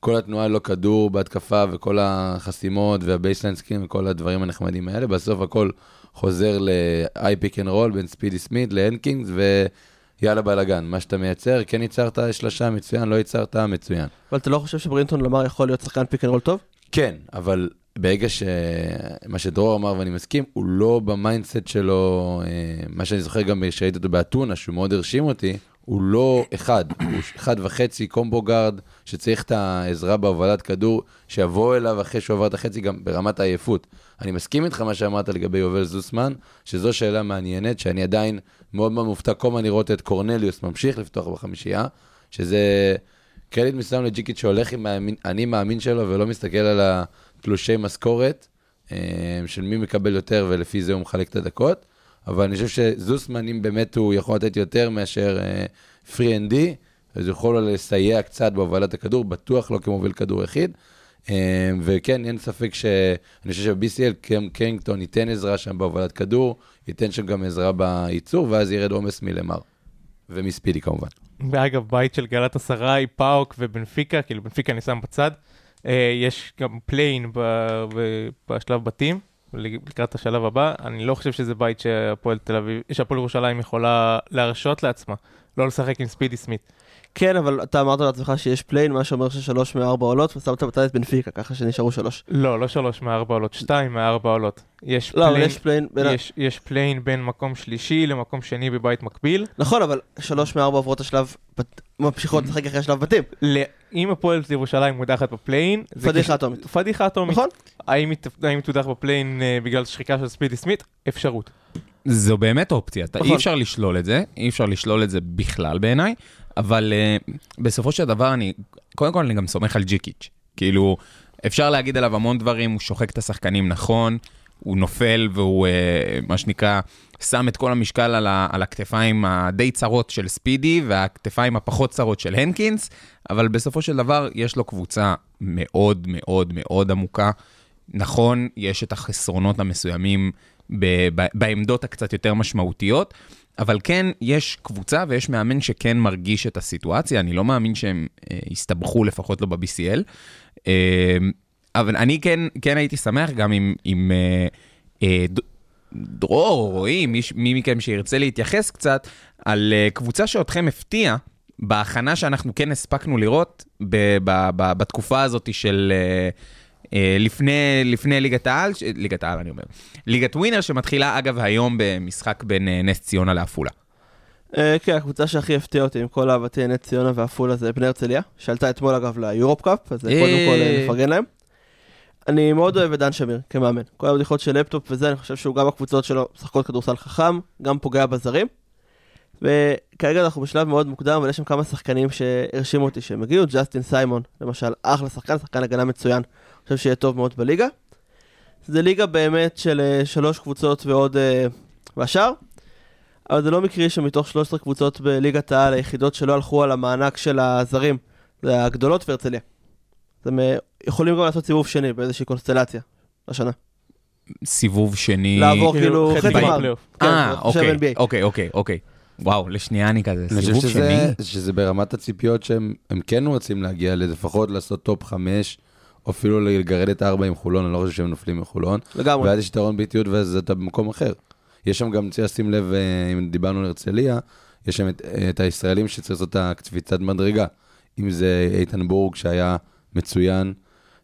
כל התנועה ללא כדור בהתקפה וכל החסימות וה baseline screens וכל הדברים הנחמדים האלה, בסוף הכל חוזר ל- pick and roll בין ספידי סמית להנקינס, ויאללה בלאגן. מה שאתה מייצר, כן ייצרת שלושה מצוין, לא ייצרת מצוין. אבל אתה לא חושב שברינטון למר יכול להיות שחקן pick and roll טוב? כן, אבל ברגע ש... מה שדרור אמר ואני מסכים, הוא לא ב mindset שלו, אה, מה שאני זוכר גם כשראיתי אותו באתונה, שהוא מאוד הרשים אותי, הוא לא אחד, הוא אחד וחצי combo guard, שצריך את העזרה בהובלת כדור, שיבוא אליו אחרי שהוא עבר את החצי גם ברמת העייפות. אני מסכים איתך מה שאמרת לגבי יובל זוסמן, שזו שאלה מעניינת, שאני עדיין מאוד מאוד מופתע כל הזמן לראות את קורנליוס ממשיך לפתוח בחמישייה, שזה קרדיט מסוים לג'יקיץ' שהולך עם האמין- אני מאמין שלו ולא מסתכל על התלושי משכורת אה, של מי מקבל יותר ולפי זה הוא מחלק את הדקות. אבל אני חושב שזוסמן, אם באמת הוא יכול לתת יותר מאשר אה, three and D, אז הוא יכול לסייע קצת בהובלת הכדור, בטוח לא כמוביל כדור יחיד. אה, וכן, אין ספק ש... אני חושב שב-BCL קרינגטון ייתן עזרה שם בהובלת כדור, ייתן שם גם עזרה בייצור, ואז ירד עומס מלמר. ומספידי כמובן. ואגב, בית של גלאטסראיי, פאוק ובנפיקה, כאילו בנפיקה אני שם בצד. אה, יש גם play-in בשלב בתים, לקראת השלב הבא. אני לא חושב שזה בית שהפועל תל אביב, שהפועל ירושלים יכולה להרשות לעצמה, לא לשחק עם ספידי סמית. כן, אבל אתה אמרת לעצמך שיש play-in, מה שאומר ששלוש מארבע עולות, ושמת בצד את בנפיקה, ככה שנשארו שלוש. לא, לא שלוש מארבע עולות, שתיים מארבע עולות. יש לא, play-in, יש play-in בין... יש, יש play-in בין מקום שלישי למקום שני בבית מקביל. נכון, אבל שלוש מארבע עוברות השלב, ממשיכות לשחק אחרי השלב בתים. ל- אם הפועל ירושלים מודחת בפליין, זה פדיחה כש- אטומית. פדיחה אטומית. נכון? האם היא ת- האם היא תודח בפליין אה, בגלל שחיקה של ספידי סמית? אפשרות. זו באמת אופציה, אתה- נכון. אי אפשר לשלול את זה, אי אפשר לשלול את זה בכלל בעיניי, אבל uh, בסופו של דבר אני, קודם כל אני גם סומך על ג'יקיץ'. כאילו, אפשר להגיד עליו המון דברים, הוא שוחק את השחקנים נכון, הוא נופל והוא, uh, מה שנקרא, שם את כל המשקל על, ה, על הכתפיים הדי צרות של ספידי והכתפיים הפחות צרות של הנקינס, אבל בסופו של דבר יש לו קבוצה מאוד מאוד מאוד עמוקה. נכון, יש את החסרונות המסוימים ב- ב- בעמדות הקצת יותר משמעותיות, אבל כן, יש קבוצה ויש מאמן שכן מרגיש את הסיטואציה, אני לא מאמין שהם אה, הסתבכו, לפחות לא ב-BCL. אה, אבל אני כן, כן הייתי שמח גם אם, אם אה, אה, דרור או רועי, מי, מי מכם שירצה להתייחס קצת, על אה, קבוצה שאתכם הפתיעה בהכנה שאנחנו כן הספקנו לראות ב- ב- ב- בתקופה הזאת של... אה, אה, לפני, לפני ליגת העל, ש- ליגת העל אני אומר, ליגת ווינר שמתחילה אגב היום במשחק בין אה, נס ציונה לעפולה. אה, כן, הקבוצה שהכי הפתיעה אותי עם כל אהבתי נס ציונה ועפולה זה בני הרצליה, שעלתה אתמול אגב ליורופ קאפ, אז אה, קודם כל אה, אה. נפרגן להם. אני מאוד אוהב את דן שמיר כמאמן. כל הבדיחות של לפטופ וזה, אני חושב שהוא גם הקבוצות שלו משחקות כדורסל חכם, גם פוגע בזרים. וכרגע אנחנו בשלב מאוד מוקדם, אבל יש שם כמה שחקנים שהרשימו אותי שהם הגיעו, ג'סטין סיימון, למשל, אחלה שחקן, שחקן הגנה מצוין, אני חושב שיהיה טוב מאוד בליגה. זה ליגה באמת של אה, שלוש קבוצות ועוד אה, והשאר, אבל זה לא מקרי שמתוך 13 קבוצות בליגת העל, היחידות שלא הלכו על המענק של הזרים, זה הגדולות והרצליה. אז הם אה, יכולים גם לעשות סיבוב שני באיזושהי קונסטלציה השנה. סיבוב שני. לעבור כאילו חצי חצי גמר. כן, אה, אני חושב אוקיי. אוקיי, אוקיי, אוקיי. וואו, לשנייה אני כזה, אני חושב סיבוב שני. שזה, שזה ברמת הציפיות שהם הם כן רוצים להגיע לפחות לעשות top חמש, או אפילו לגרד את הארבע עם חולון, אני לא חושב שהם נופלים מחולון. לגמרי. ואז יש יתרון ביתיות ואז אתה במקום אחר. יש שם גם, צריך לשים לב, אה, אם דיברנו על הרצליה, יש שם את, את הישראלים שצריך לעשות את הקפיצת מדרגה. אם זה איתן בורג שהיה מצוין,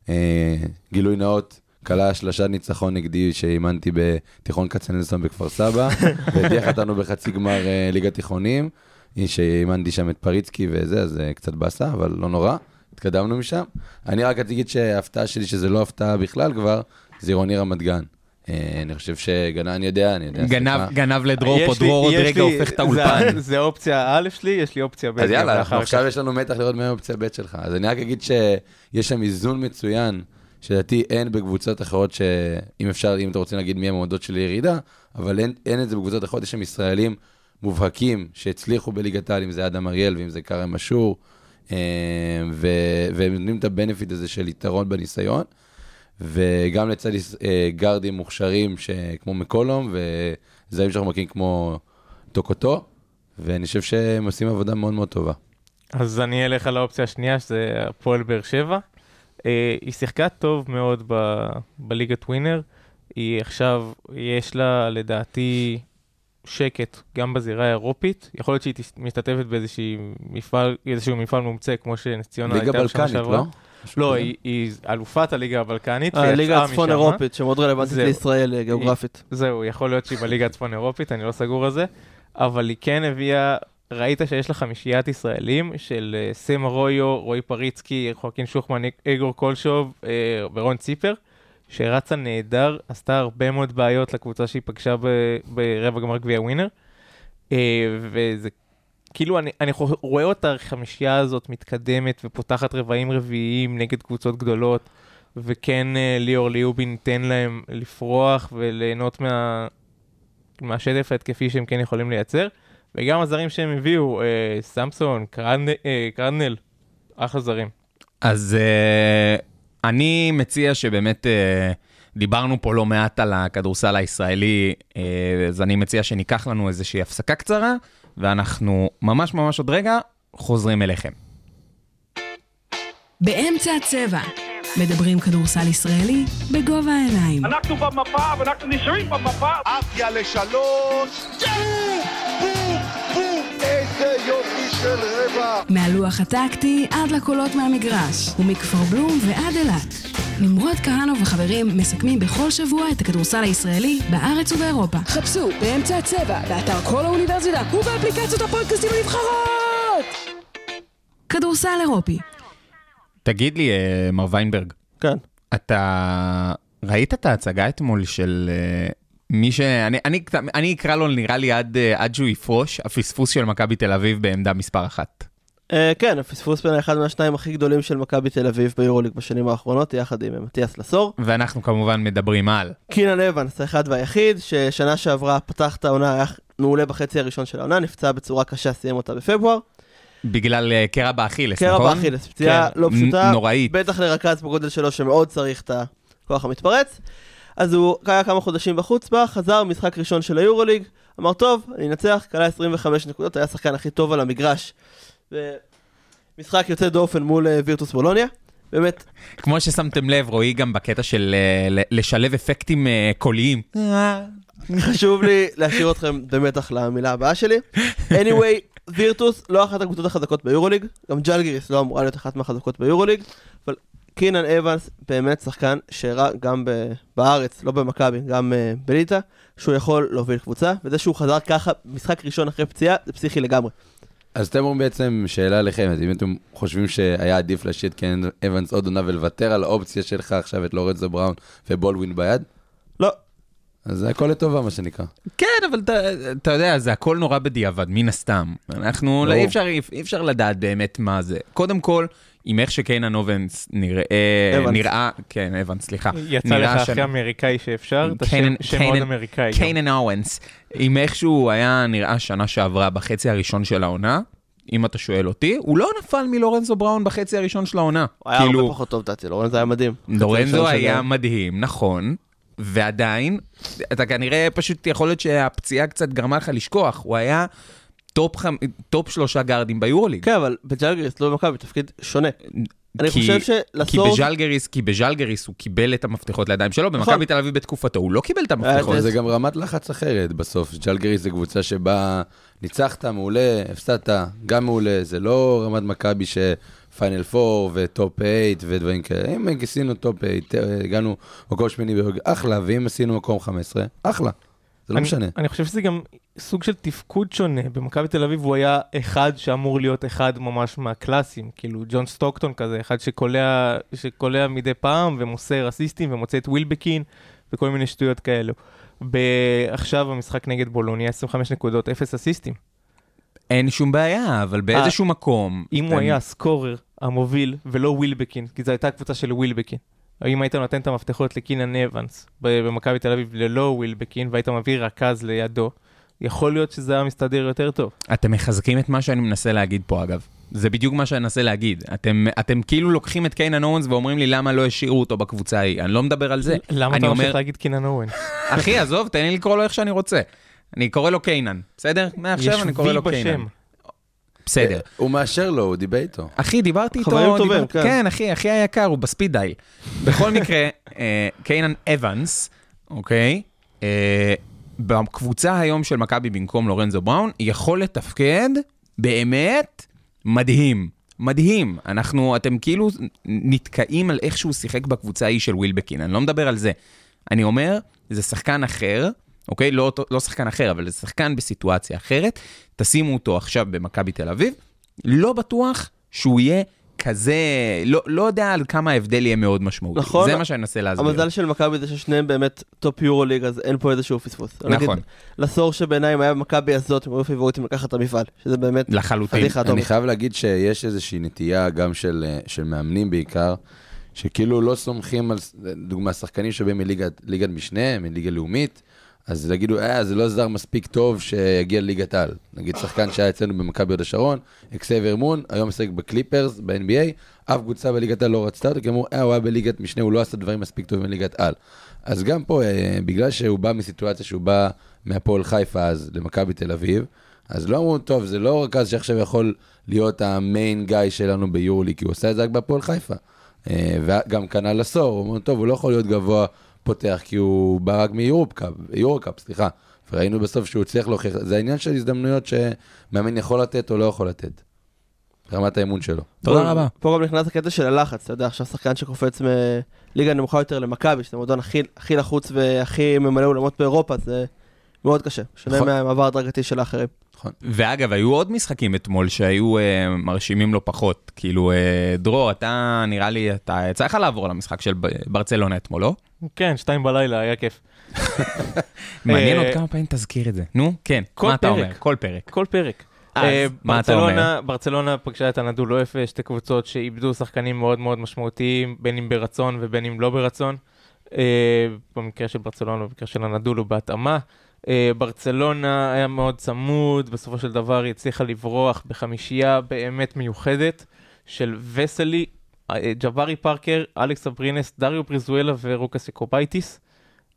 אה, גילוי נאות, כלה שלושה ניצחון נגדי שאימנתי בתיכון כצנלסון בכפר סבא, והדיח אותנו בחצי גמר אה, ליגת תיכונים, שאימנתי שם את פריצקי וזה, אז אה, קצת באסה, אבל לא נורא, התקדמנו משם. אני רק להגיד שההפתעה שלי, שזה לא הפתעה בכלל כבר, זה עירוני רמת גן. אה, אני חושב שגנן, אני יודע, אני יודע, גנב. גנב לדרור פה, לי- דרור עוד רגע הופך את זה- האולפן. זה אופציה א' שלי, יש לי אופציה ב'. אז יאללה. עכשיו יש לנו מתח לראות מה האופציה ב' שלך. אז אני רק אגיד שיש שם איזון מצוין, שלדעתי אין בקבוצות אחרות שאם אפשר, אם אתם רוצים להגיד מי המועמדות של ירידה, אבל אין, אין את זה בקבוצות אחרות, יש שם ישראלים מובהקים שהצליחו בליגת העל, אם זה אדם אריאל ואם זה כרם אשור, אה, והם נותנים את הבנפיט הזה של יתרון בניסיון. וגם לצד אה, גארדים מוכשרים כמו מקולום, וזרים שאנחנו מכירים כמו טוקוטו, ואני חושב שהם עושים עבודה מאוד מאוד טובה. אז אני אלך על האופציה השנייה, שזה הפועל באר שבע. אה, היא שיחקה טוב מאוד ב- בליגת ווינר. היא עכשיו, יש לה לדעתי שקט גם בזירה האירופית. יכול להיות שהיא משתתפת באיזשהו מפעל, מפעל מומצה, כמו שנס ציונה ליגה הייתה בשנה בלקנית, שעברה. לא? משהו לא, כזה? היא, היא אלופת הליגה הבלקנית. הליגה ויצאה הצפון משם. אירופית, שמאוד רלוונטית זהו. לישראל אה, גיאוגרפית. זהו, יכול להיות שהיא בליגה הצפון אירופית, אני לא סגור על זה, אבל היא כן הביאה, ראית שיש לה חמישיית ישראלים של אה, סם ארויו, רועי פריצקי, חואקין שוחמן, איגור קולשוב אה, ורון ציפר, שרצה נהדר, עשתה הרבה מאוד בעיות לקבוצה שהיא פגשה ברבע גמר גביע ווינר, אה, וזה כאילו, אני, אני רואה אותה, החמישייה הזאת מתקדמת ופותחת רבעים רביעיים נגד קבוצות גדולות, וכן אה, ליאור ליובין ייתן להם לפרוח וליהנות מה, מהשטף ההתקפי שהם כן יכולים לייצר. וגם הזרים שהם הביאו, אה, סמסון, קרנ- אה, קרנל, אחלה זרים. אז uh, אני מציע שבאמת uh, דיברנו פה לא מעט על הכדורסל הישראלי, uh, אז אני מציע שניקח לנו איזושהי הפסקה קצרה, ואנחנו ממש ממש עוד רגע חוזרים אליכם. באמצע הצבע. מדברים כדורסל ישראלי בגובה העיניים. אנחנו במפה ואנחנו נשארים במפה. עפיה לשלוש, איזה יופי של רבע. מהלוח הטקטי עד לקולות מהמגרש, ומכפר בלום ועד אילת. נמרוד כהנוב וחברים מסכמים בכל שבוע את הכדורסל הישראלי בארץ ובאירופה. חפשו באמצע הצבע, באתר כל האוניברסיטה ובאפליקציות הפודקאסטים הנבחרות! כדורסל אירופי, תגיד לי, uh, מר ויינברג, כן. אתה ראית את ההצגה אתמול של uh, מי ש... אני, אני, אני אקרא לו נראה לי עד, uh, עד שהוא יפרוש, הפספוס של מכבי תל אביב בעמדה מספר אחת. אה, כן, הפספוס בין אחד מהשניים הכי גדולים של מכבי תל אביב ביורוליג בשנים האחרונות, יחד עם מתיאס לסור. ואנחנו כמובן מדברים על. קינן אבנס, האחד והיחיד, ששנה שעברה פתח את העונה, היה מעולה בחצי הראשון של העונה, נפצע בצורה קשה, סיים אותה בפברואר. בגלל uh, קרע באכילס, קרע נכון? באכילס, פציעה כן. לא פשוטה. נוראית. בטח לרכז בגודל שלו שמאוד צריך את הכוח המתפרץ. אז הוא היה כמה חודשים בחוץ בה, חזר משחק ראשון של היורוליג, אמר טוב, אני אנצח, כלה 25 נקודות, היה השחקן הכי טוב על המגרש. משחק יוצא דופן מול אה, וירטוס בולוניה. באמת, כמו ששמתם לב, רועי גם בקטע של אה, לשלב אפקטים אה, קוליים. חשוב לי להשאיר אתכם במתח למילה הבאה שלי. anyway, וירטוס לא אחת הקבוצות החזקות ביורוליג, גם ג'לגיריס לא אמורה להיות אחת מהחזקות ביורוליג, אבל קינן אבנס באמת שחקן שהראה גם ב- בארץ, לא במכבי, גם uh, בליטא, שהוא יכול להוביל קבוצה, וזה שהוא חזר ככה, משחק ראשון אחרי פציעה, זה פסיכי לגמרי. אז אתם אומרים בעצם, שאלה אז אם אתם חושבים שהיה עדיף להשאיר את קן אבנס עוד עונה ולוותר על האופציה שלך עכשיו את לורנזו בראון ובולדווין ביד, לא, אז זה הכל לטובה מה שנקרא. כן, אבל אתה, אתה יודע, זה הכל נורא בדיעבד, מן הסתם. אנחנו, לא. אי אפשר, אי אפשר לדעת באמת מה זה. קודם כל, עם איך שקיינן אובנס נראה. נראה, כן, אבנס, סליחה. יצא לך הכי אמריקאי שאפשר, אתה קיינן- שם- שם מאוד אמריקאי. קיינן אורנס, עם איך שהוא היה נראה שנה שעברה בחצי הראשון של העונה, אם אתה שואל אותי, הוא לא נפל מלורנזו בראון בחצי הראשון של העונה. הוא היה כאילו, הרבה פחות טוב, דעתי, לורנזו היה מדהים. לורנזו היה מדהים, נכון, ועדיין, אתה כנראה פשוט יכול להיות שהפציעה קצת גרמה לך לשכוח, הוא היה top, חמ... top שלושה גארדים ביורוליג. כן, אבל בז'לגיריס, לא במכבי, תפקיד שונה. אני כי- חושב כי שלסור... בז'לגריס, כי בז'לגריס הוא קיבל את המפתחות לידיים שלו, נכון. במכבי תל אביב בתקופתו הוא לא קיבל את המפתחות. זה גם רמת לחץ אחרת בסוף. ז'לגיריס זה קבוצה שבה ניצחת, מעולה, הפסדת, גם מעולה. זה לא רמת מכבי ש final 4 ו top 8 ודברים כאלה. אם עשינו top 8, הגענו מקום שמיני אחלה, ואם עשינו מקום 15, אחלה. זה לא אני- משנה. אני חושב שזה גם סוג של תפקוד שונה. במכבי תל אביב הוא היה אחד שאמור להיות אחד ממש מהקלאסים, כאילו ג'ון סטוקטון כזה, אחד שקולע, שקולע מדי פעם ומוסר אסיסטים ומוצא את ווילבקין וכל מיני שטויות כאלו. עכשיו במשחק נגד בולוניה 25 נקודות, 0 אסיסטים. אין שום בעיה, אבל באיזשהו מקום... אם הוא הם- היה ה scorer המוביל ולא ווילבקין, כי זו הייתה קבוצה של ווילבקין. האם היית נותן את המפתחות לקינן אבנס במכבי תל אביב ללא ווילבקין והיית מביא רכז לידו, יכול להיות שזה היה מסתדר יותר טוב. אתם מחזקים את מה שאני מנסה להגיד פה, אגב. זה בדיוק מה שאני מנסה להגיד. אתם, אתם כאילו לוקחים את קיינן אורנס ואומרים לי למה לא השאירו אותו בקבוצה ההיא. אני לא מדבר על זה. למה אתה ממשיך אומר, להגיד קינן אורן? אחי, עזוב, תן לי לקרוא לו איך שאני רוצה. אני קורא לו קיינן, בסדר? מעכשיו אני קורא לו קיינן. בסדר. הוא מאשר לו, הוא דיבר איתו. אחי, דיברתי איתו, חברים טובים, כן. כן, אחי, אחי היקר, הוא בספיד דייל. בכל מקרה, אה, קיינן אבנס, אוקיי? אה, בקבוצה היום של מכבי במקום לורנזו בראון, יכול לתפקד באמת מדהים. מדהים. אנחנו, אתם כאילו נתקעים על איך שהוא שיחק בקבוצה ההיא של ווילבקין, אני לא מדבר על זה. אני אומר, זה שחקן אחר, אוקיי? לא, לא שחקן אחר, אבל זה שחקן בסיטואציה אחרת. תשימו אותו עכשיו במכבי תל אביב, לא בטוח שהוא יהיה כזה, לא, לא יודע על כמה ההבדל יהיה מאוד משמעותי. נכון. זה מה שאני מנסה להסביר. המזל של מכבי זה ששניהם באמת טופ יורו ליג, אז אין פה איזשהו פספוס. נכון, לסור שבעיניי אם היה במכבי הזאת, הם היו פייבוריטים לקחת את המפעל, שזה באמת לחלוטין. אני אטומית. חייב להגיד שיש איזושהי נטייה, גם של, אה, של מאמנים בעיקר, שכאילו לא סומכים על, דוגמה, שחקנים שבאים מליגת ליגת משנה, מליגה לאומית, אז יגידו, אה, זה לא זר מספיק טוב שיגיע לליגת על. נגיד שחקן שהיה אצלנו במכבי הוד השרון, אקסבייר מון, היום משחק בקליפרס, ב-NBA, אף קבוצה בליגת על לא רצתה אותו, כי אמרו, אה, הוא היה בליגת משנה, הוא לא עשה דברים מספיק טובים בליגת על. אז גם פה, אה, בגלל שהוא בא מסיטואציה שהוא בא מהפועל חיפה אז למכבי תל אביב, אז לא אמרו, טוב, זה לא רכז שעכשיו יכול להיות המיין גיא שלנו ביורולי, כי הוא עושה את זה רק בהפועל חיפה. אה, וגם כנ"ל עשור, הוא אומר, טוב, הוא לא יכול להיות גבוה פותח, כי הוא בא רק יורוקאפ, סליחה. וראינו בסוף שהוא הצליח להוכיח, זה העניין של הזדמנויות שמאמן יכול לתת או לא יכול לתת. רמת האמון שלו. תודה רבה. פה גם נכנס הקטע של הלחץ, אתה יודע, עכשיו שחקן שקופץ מליגה נמוכה יותר למכבי, שזה המועדון הכי לחוץ והכי ממלא אולמות באירופה, זה מאוד קשה. שונה נכון. מהמעבר הדרגתי של האחרים. ואגב, היו עוד משחקים אתמול שהיו אה, מרשימים לא פחות. כאילו, אה, דרור, אתה, נראה לי, אתה, יצא לך לעבור למשחק של ברצלונה אתמול, לא? כן, שתיים בלילה, היה כיף. מעניין אה, עוד כמה פעמים תזכיר את זה. נו, כן, כל מה אתה. אומר? כל פרק. כל פרק. אז אה, מה אתה ברצלונה- ברצלונה פגשה את הנדולו אפס, שתי קבוצות שאיבדו שחקנים מאוד מאוד משמעותיים, בין אם ברצון ובין אם לא ברצון. אה, במקרה של ברצלונה, במקרה של הנדולו בהתאמה. אה, ברצלונה היה מאוד צמוד, בסופו של דבר היא הצליחה לברוח בחמישייה באמת מיוחדת של וסלי, אה, ג'בארי פארקר, אלכס אברינס, דריו פריזואלה ורוקאס.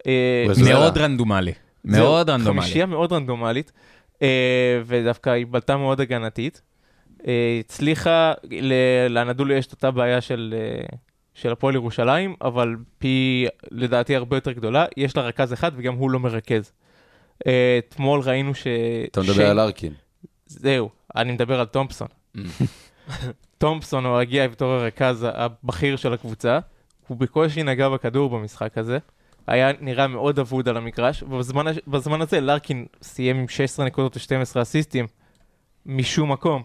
אה, פריזואלה. מאוד רנדומלי. מאוד רנדומלי. חמישייה מאוד רנדומלית, אה, ודווקא היא בלטה מאוד הגנתית. אה, הצליחה, לאנדולו יש את אותה בעיה של, אה, של הפועל ירושלים, אבל פי, לדעתי, הרבה יותר גדולה. יש לה רכז אחד וגם הוא לא מרכז. אה, אתמול ראינו ש... אתה מדבר על ארקין. זהו, אני מדבר על תומפסון. תומפסון הוא הגיע בתור הרכז הבכיר של הקבוצה, הוא בקושי נגע בכדור במשחק הזה, היה נראה מאוד אבוד על המגרש, ובזמן בזמן הזה לארקין סיים עם 16 נקודות ו-12 אסיסטים משום מקום,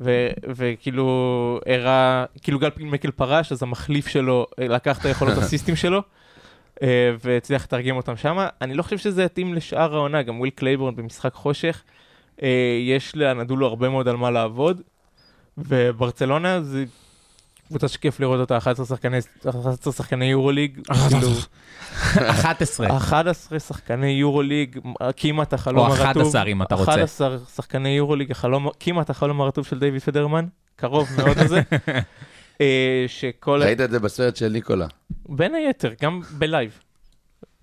ו- וכאילו הראה, כאילו גל מקל פרש, אז המחליף שלו אה, לקח את היכולות אסיסטים שלו. אה, והצליח לתרגם אותם שם. אני לא חושב שזה יתאים לשאר העונה, גם וויל קלייבורן במשחק חושך. אה, יש לאנדולו הרבה מאוד על מה לעבוד, וברצלונה זה קבוצה שכיף לראות אותה, 11 שחקני, 11 שחקני יורוליג, כאילו 11. 11 שחקני יורוליג, כמעט החלום או הרטוב. 11 אם אתה רוצה. 11 שחקני יורוליג, החלום, כמעט החלום הרטוב של דיוויד פדרמן, קרוב מאוד לזה. אה, שכל... ראית את זה בסרט של ניקולה. בין היתר, גם ב live,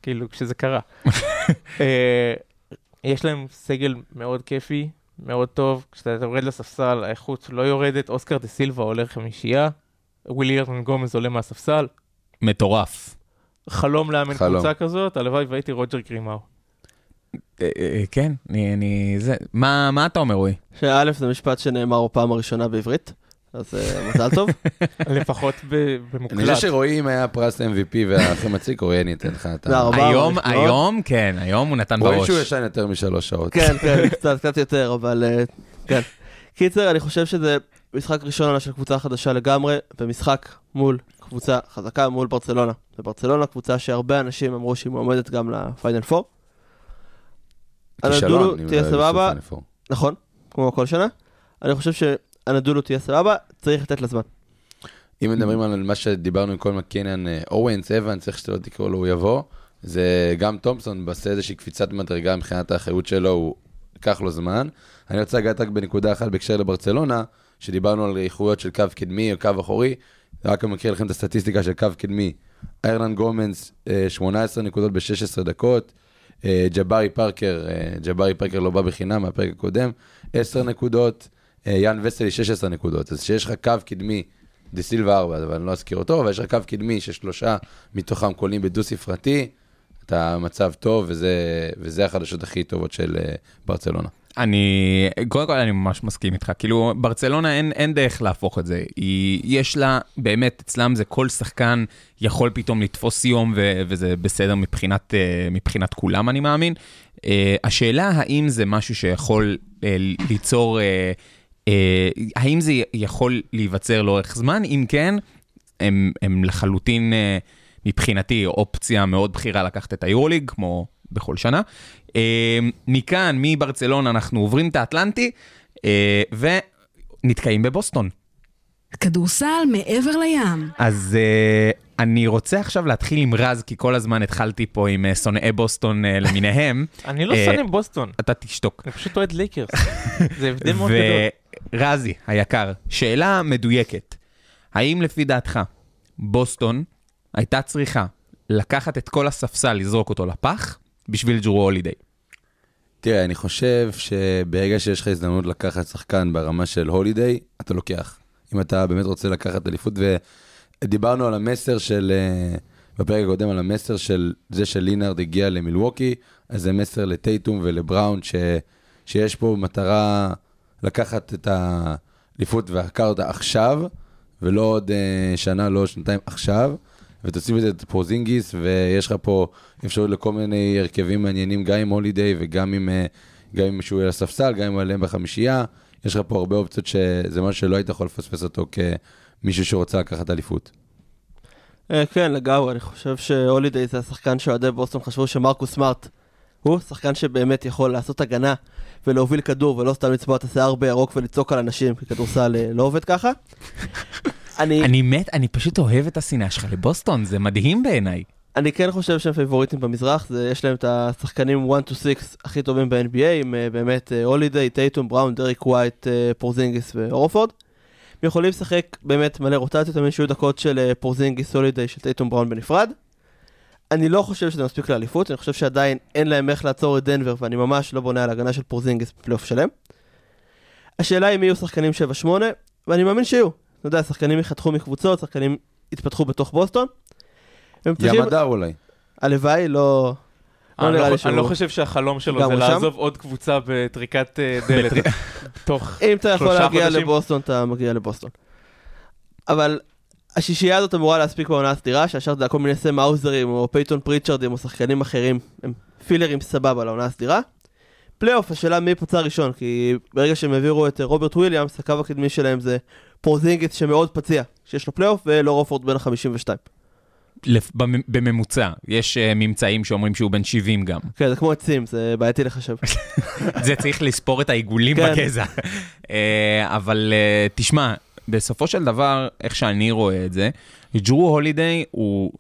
כאילו, כשזה קרה. אה, יש להם סגל מאוד כיפי, מאוד טוב, כשאתה יורד לספסל, האיכות לא יורדת, אוסקר דה סילבה עולה חמישייה, ווילי הרננגומז עולה מהספסל. מטורף. חלום לאמן. קבוצה כזאת, הלוואי והייתי רוג'ר גרימאו. אה, כן, אני, זה, מה, מה אתה אומר, רועי? שא' זה משפט שנאמר בפעם הראשונה בעברית, אז אה, מזל טוב. לפחות ב- אני במוקלט. חושב שרועי, אם היה פרס MVP והכי מציק, רועי, אני אתן לך את ה... רבה. היום, מאוד. היום, כן, היום הוא נתן רואים בראש. שהוא ישן יותר משלוש שעות. כן, כן, קצת, קצת יותר, אבל אה, כן. קיצר, אני חושב שזה משחק ראשון של קבוצה חדשה לגמרי, ומשחק מול קבוצה חזקה מול ברצלונה. וברצלונה קבוצה שהרבה אנשים אמרו שהיא מועמדת גם לפיינל 4. כישלון, תהיה מדבר סבבה. נכון, כמו כל שנה. אני חושב שהנדולו תהיה סבבה, צריך לתת לה זמן. אם מדברים על מה שדיברנו עם כל מקינן, אה, אורנס, אבנס, איך שאתה לא תקראו לו, הוא יבוא. זה גם תומפסון עושה איזושהי קפיצת מדרגה מבחינת האחריות שלו, הוא ייקח לו זמן. אני רוצה לגעת רק בנקודה אחת בהקשר לברצלונה, שדיברנו על איכויות של קו קדמי או קו אחורי. רק אני מכיר לכם את הסטטיסטיקה של קו קדמי. איירלנד גומנס, אה, 18 נקודות ב-16 דקות. אה, ג'בארי פארקר, אה, ג'בארי פארקר לא בא בחינם מהפרק הקודם, 10 נקודות. אה, יאן וסלי 16 נקודות. אז שיש לך קו קדמי, דה סילבה 4, אבל אני לא אזכיר אותו, אבל יש לך קו קדמי ששלושה מתוכם קולים בדו-ספרתי, אתה מצב טוב, וזה, וזה החדשות הכי טובות של אה, ברצלונה. אני, קודם כל אני ממש מסכים איתך, כאילו ברצלונה אין, אין דרך להפוך את זה, היא, יש לה, באמת אצלם זה כל שחקן יכול פתאום לתפוס יום ו, וזה בסדר מבחינת, אה, מבחינת כולם אני מאמין. השאלה האם זה משהו שיכול ליצור, האם זה יכול להיווצר לאורך זמן, אם כן, הם, הם לחלוטין אה, מבחינתי אופציה מאוד בכירה לקחת את היורוליג, כמו בכל שנה. אה, מכאן, מברצלונה, אנחנו עוברים את האטלנטי, אה, ונתקעים בבוסטון. כדורסל מעבר לים. אז אה, אני רוצה עכשיו להתחיל עם רז, כי כל הזמן התחלתי פה עם אה, שונאי בוסטון אה, למיניהם. אני לא אה, שונא בוסטון, אתה תשתוק. אני פשוט אוהד לייקרס. זה הבדל מאוד גדול. ורזי, היקר, שאלה מדויקת. האם לפי דעתך, בוסטון הייתה צריכה לקחת את כל הספסל, לזרוק אותו לפח, בשביל ג'רו הולידיי? תראה, אני חושב שברגע שיש לך הזדמנות לקחת שחקן ברמה של הולידיי, אתה לוקח. אם אתה באמת רוצה לקחת אליפות, ודיברנו על המסר של, אה, בפרק הקודם, על המסר של זה שלינארד הגיע למילווקי, אז זה מסר לטייטום ולבראון, ש, שיש פה מטרה לקחת את האליפות אותה עכשיו, ולא עוד אה, שנה, לא עוד שנתיים, עכשיו. ותוסיף את זה את פורזינגיס, ויש לך פה אפשרות לכל מיני הרכבים מעניינים, גם עם הולידיי וגם עם, אה, גם עם שהוא יהיה לספסל, גם עם עליו בחמישייה. יש לך פה הרבה אופציות שזה משהו שלא היית יכול לפספס אותו כמישהו שרוצה לקחת אליפות. אה, כן, לגמרי, אני חושב שהולידיי זה השחקן שאוהדי בוסטון חשבו שמרקוס סמארט הוא שחקן שבאמת יכול לעשות הגנה ולהוביל כדור ולא סתם לצבוע את השיער בירוק ולצעוק על אנשים, כי כדורסל אה, לא עובד ככה. אני, אני מת, אני פשוט אוהב את השנאה שלך לבוסטון, זה מדהים בעיניי. אני כן חושב שהם פייבוריטים במזרח, זה, יש להם את השחקנים 1 to 6 הכי טובים ב-NBA, עם uh, באמת הולידיי, טייטום, בראון, דריק ווייט, פורזינגיס ואורפורד. הם יכולים לשחק באמת מלא רוטציות, תמיד שיהיו דקות של פורזינגיס, הולידיי, של טייטום, בראון בנפרד. אני לא חושב שזה מספיק לאליפות, אני חושב שעדיין אין להם איך לעצור את דנבר, ואני ממש לא בונה על הגנה של פורזינגיס בפלייאוף שלם. השאלה היא מי יהיו שחקנים 7-8, ואני מאמין שיהיו. אתה יודע, שחקנים יחתכו מקבוצות, שחקנים יתפתחו בתוך בוסטון. הדר אולי. הלוואי, לא... לא אני נראה לא לי חושב- אני לא שהוא... חושב שהחלום שלו זה? לעזוב עוד קבוצה בטריקת אה, דלת. תוך אם אתה יכול שלושה להגיע חודשים. לבוסטון, אתה מגיע לבוסטון. אבל השישייה הזאת אמורה להספיק בעונה הסדירה, שהשאר זה כל מיני סם האוזרים, או פייתון פריצ'רדים, או שחקנים אחרים, הם פילרים סבבה לעונה הסדירה. פלייאוף, השאלה מי פצוע ראשון, כי ברגע שהם העבירו את אה, רוברט וויליאמס, הקו הקדמי שלהם זה פורזינגיס שמאוד פציע, שיש לו פלייאוף, ואל הורפורד בן ה-52. לפ- במ- בממוצע, יש uh, ממצאים שאומרים שהוא בן 70 גם. כן, זה כמו עצים, זה בעייתי לחשב. זה צריך לספור את העיגולים כן. בגזע. אה, אבל אה, תשמע, בסופו של דבר, איך שאני רואה את זה, ג'רו הולידיי הוא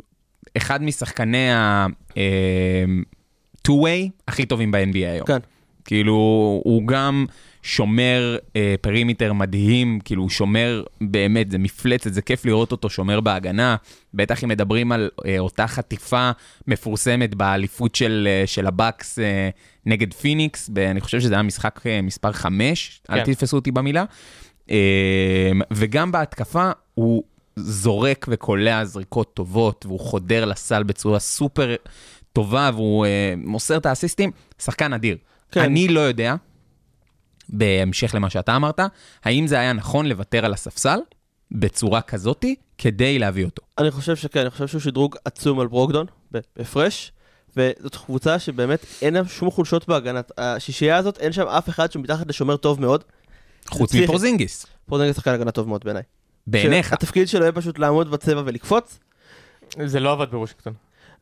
אחד משחקני ה-2-way הכי טובים ב-NBA היום. כן. כאילו, הוא גם שומר אה, פרימיטר מדהים, כאילו, הוא שומר באמת, זה מפלצת, זה כיף לראות אותו שומר בהגנה. בטח אם מדברים על אה, אותה חטיפה מפורסמת באליפות של, אה, של הבאקס אה, נגד פיניקס, ב- אני חושב שזה היה משחק אה, מספר 5, אל כן. תתפסו אותי במילה. אה, וגם בהתקפה הוא זורק וקולע זריקות טובות, והוא חודר לסל בצורה סופר טובה, והוא אה, מוסר את האסיסטים, שחקן אדיר. כן. אני לא יודע, בהמשך למה שאתה אמרת, האם זה היה נכון לוותר על הספסל בצורה כזאתי כדי להביא אותו. אני חושב שכן, אני חושב שהוא שדרוג עצום על ברוקדון, בהפרש, וזאת קבוצה שבאמת אין לה שום חולשות בהגנה. השישייה הזאת, אין שם אף אחד שמתחת לשומר טוב מאוד. חוץ מפורזינגיס, פורזינגיס שחקן הגנה טוב מאוד בעיניי. בעיניך. התפקיד שלו יהיה פשוט לעמוד בצבע ולקפוץ. זה לא עבד בוושינגטון.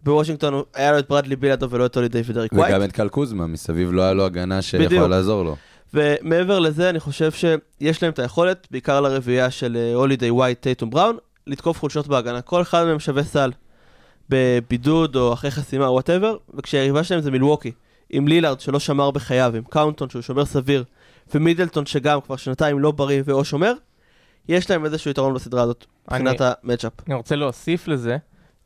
בוושינגטון היה לו את ברדלי ביל ולא את הולידיי ודריק ווייט. וגם את קייל קוזמה, מסביב לא היה לו הגנה. שיכולה לעזור לו. ומעבר לזה, אני חושב שיש להם את היכולת, בעיקר לרביעייה של אה, הולידיי ווייט, טייטום בראון, לתקוף חולשות בהגנה. כל אחד מהם שווה סל בבידוד או אחרי חסימה, whatever, וכשהיריבה שלהם זה מילווקי, עם לילארד שלא שמר בחייו, עם קונאטון שהוא שומר סביר, ומידלטון שגם כבר שנתיים לא בריא או שומר, יש להם איזשהו יתרון בסדרה הזאת, מבחינת ה matchup. אני רוצה להוסיף לזה,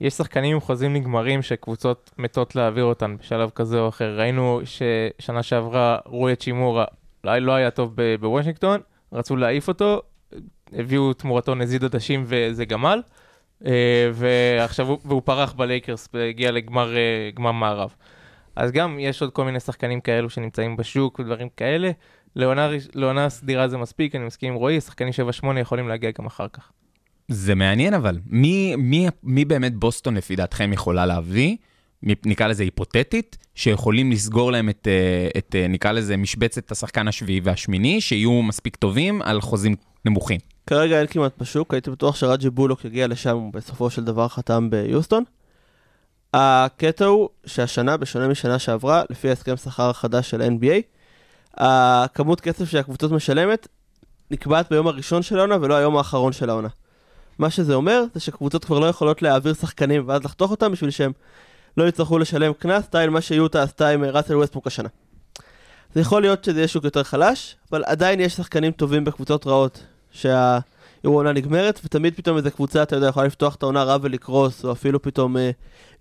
יש שחקנים עם חוזים נגמרים שקבוצות מתות להעביר אותן בשלב כזה או אחר. ראינו ששנה שעברה רוי האצ'ימורה אולי לא היה טוב בוושינגטון, רצו להעיף אותו, הביאו תמורתו נזיד עדשים וזה גמל, אה, ועכשיו הוא, והוא פרח בלייקרס והגיע לגמר אה, מערב. אז גם יש עוד כל מיני שחקנים כאלו שנמצאים בשוק ודברים כאלה. לעונה, סדירה זה מספיק, אני מסכים עם רועי, שחקנים 7-8 יכולים להגיע גם אחר כך. זה מעניין אבל, מי, מי, מי באמת בוסטון לפי דעתכם יכולה להביא, נקרא לזה היפותטית, שיכולים לסגור להם את, אה, את אה, נקרא לזה משבצת השחקן השביעי והשמיני, שיהיו מספיק טובים על חוזים נמוכים. כרגע אין כמעט בשוק, הייתי בטוח שרג'י בולוק יגיע לשם, הוא בסופו של דבר חתם ביוסטון. הקטע הוא שהשנה, בשונה משנה שעברה, לפי ההסכם שכר החדש של NBA, הכמות כסף שהקבוצות משלמת נקבעת ביום הראשון של העונה ולא היום האחרון של העונה. מה שזה אומר, זה שקבוצות כבר לא יכולות להעביר שחקנים ואז לחתוך אותם בשביל שהם לא יצטרכו לשלם קנס, סטייל מה שיוטה עשתה עם ראסל ווסטבוק השנה. זה יכול להיות שזה יהיה שוק יותר חלש, אבל עדיין יש שחקנים טובים בקבוצות רעות, שהעונה נגמרת, ותמיד פתאום איזה קבוצה, אתה יודע, יכולה לפתוח את העונה רע ולקרוס, או אפילו פתאום אה,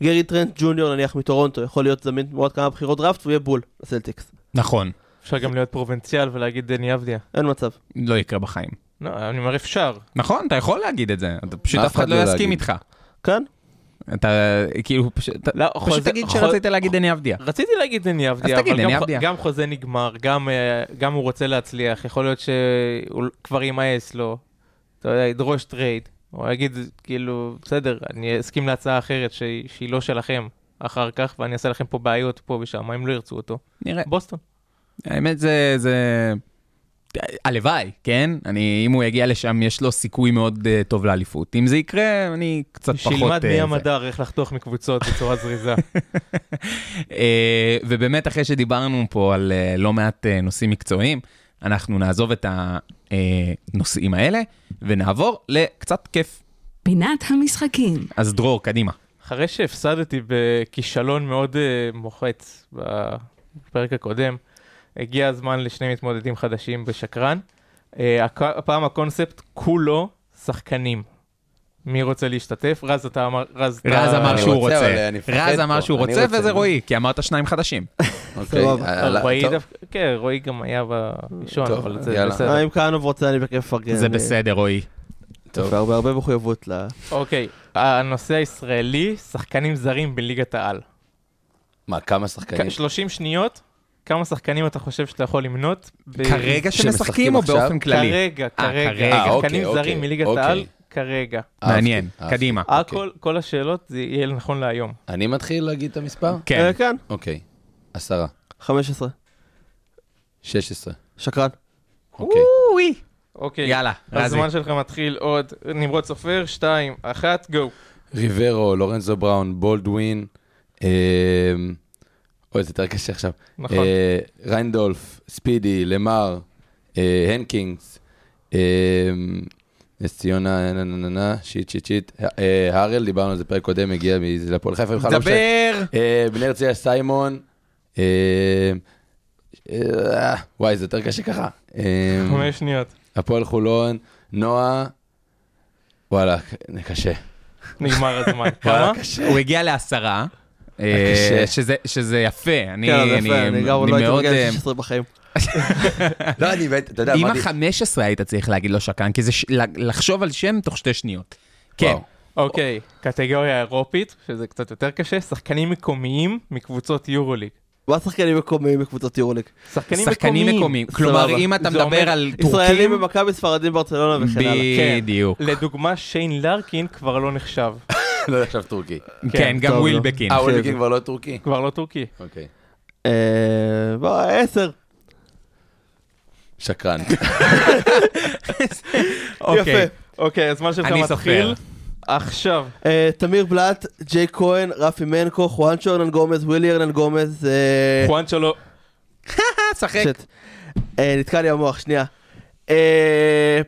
גרי טרנט ג'וניור, נניח מטורונטו, יכול להיות זמין תמורת כמה בחירות דראפט, והוא יהיה בול לסלטיקס. נכון, אפשר גם להיות פרובינציאל ולהגיד דני אבדיה. אין מצב. לא יקרה בחיים. לא, אני אומר אפשר. נכון, אתה יכול להגיד את זה, אתה פשוט אף אחד לא לא יסכים. איתך. כן? אתה כאילו פשוט לא, פשוט חוזה- תגיד חו- שרצית להגיד דני אבדיה. רציתי להגיד דני אבדיה, תגיד, אבל דני גם, אבדיה. גם חוזה נגמר, גם, אה, גם הוא רוצה להצליח, יכול להיות שהוא כבר יימאס לו, אתה יודע, ידרוש trade, או יגיד, כאילו, בסדר, אני אסכים להצעה אחרת שהיא, שהיא לא שלכם אחר כך, ואני אעשה לכם פה בעיות פה ושם, אם לא ירצו אותו? נראה. בוסטון. האמת זה, זה... הלוואי, כן? אני, אם הוא יגיע לשם, יש לו סיכוי מאוד uh, טוב לאליפות. אם זה יקרה, אני קצת פחות... שילמד אה, מי. המדר איך לחתוך מקבוצות בצורה זריזה. אה, ובאמת, אחרי שדיברנו פה על אה, לא מעט אה, נושאים מקצועיים, אנחנו נעזוב את הנושאים האלה ונעבור לקצת כיף. פינת המשחקים. אז דרור, קדימה. אחרי שהפסדתי בכישלון מאוד uh, מוחץ בפרק הקודם, הגיע הזמן לשני מתמודדים חדשים בשקרן. Uh, הק- הפעם הקונספט כולו שחקנים. מי רוצה להשתתף? רז, אתה אמר... רז, אתה- רז אמר שהוא רוצה, רז פה. אמר שהוא רוצה, רוצה. וזה רועי, כי אמרת שניים חדשים. אוקיי. אה, רועי טוב. דווקא, כן, רועי גם היה בראשון, אבל זה. בסדר. אה, אם כהנוב רוצה, אני בכיף מפרגן. זה בסדר, רועי. טוב. והרבה הרבה מחויבות ל... אוקיי, הנושא הישראלי, שחקנים זרים בליגת העל. מה, כמה שחקנים? 30 שניות, כמה שחקנים אתה חושב שאתה יכול למנות? ב- כרגע שמשחקים או עכשיו? באופן כללי? כרגע, אה, כרגע, כרגע. אה, שחקנים אוקיי, זרים אוקיי, מליגת אוקיי. העל, כרגע. מעניין. קדימה. אוקיי. הכל, כל השאלות זה יהיה נכון להיום. אני מתחיל להגיד את המספר? כן. אה, כן, אוקיי. עשרה. 15. 16. שקרן. אוקיי. אוי. אוקיי, יאללה, רזי. הזמן שלך מתחיל עוד, נמרוד סופר, 2, 1, go. ריברו, לורנזו בראון, בולדווין, אה, אוי, זה יותר קשה עכשיו. נכון. אה, ריינדולף, ספידי, למר, אה, הנקינגס, אה, נס ציונה, נה נה נה נה, shit shit shit. הארל, דיברנו על זה פרק קודם, הגיע מזה לפועל חיפה. בכלל לא משנה. דבר. בני הרצליה סיימון. וואי, זה יותר קשה ככה. חמש שניות. הפועל חולון, נועה, וואלה, קשה. נגמר הזמן. כמה? הוא הגיע לעשרה. אה. שזה- שזה יפה, אני כן, לא מאוד... מגיע ל-16 בחיים. לא, אני באמת, אתה יודע, עם אמרתי... ה-15 היית צריך להגיד לו שקרן, כי זה לחשוב על שם תוך שתי שניות. כן. אוקיי, קטגוריה אירופית, שזה קצת יותר קשה, שחקנים מקומיים מקבוצות יורוליג. מה שחקנים מקומיים בקבוצות יורוליג? שחקנים שחקנים מקומיים. מקומיים. כלומר. אם אתה מדבר על ישראלים טורקים, במכבי, ספרדים ברצלונה וכן הלאה. בדיוק. לדוגמה, שיין לארקין כבר לא נחשב. לא נחשב טורקי. כן, גם טוב, ווילבקין. אה, אולבקין כבר לא טורקי? כבר לא טורקי. אוקיי. אה, בוא, 10. שקרן. אוקיי. יפה. אוקיי, הזמן שלך אני מתחיל. עכשיו. אה, תמיר בלאט, ג'ייק כהן, רפי מנקו, חואנצ'ו ארננגומז, ווילי ארננגומז, שלו. אה, שחק. נתקע לי המוח, שנייה. אה,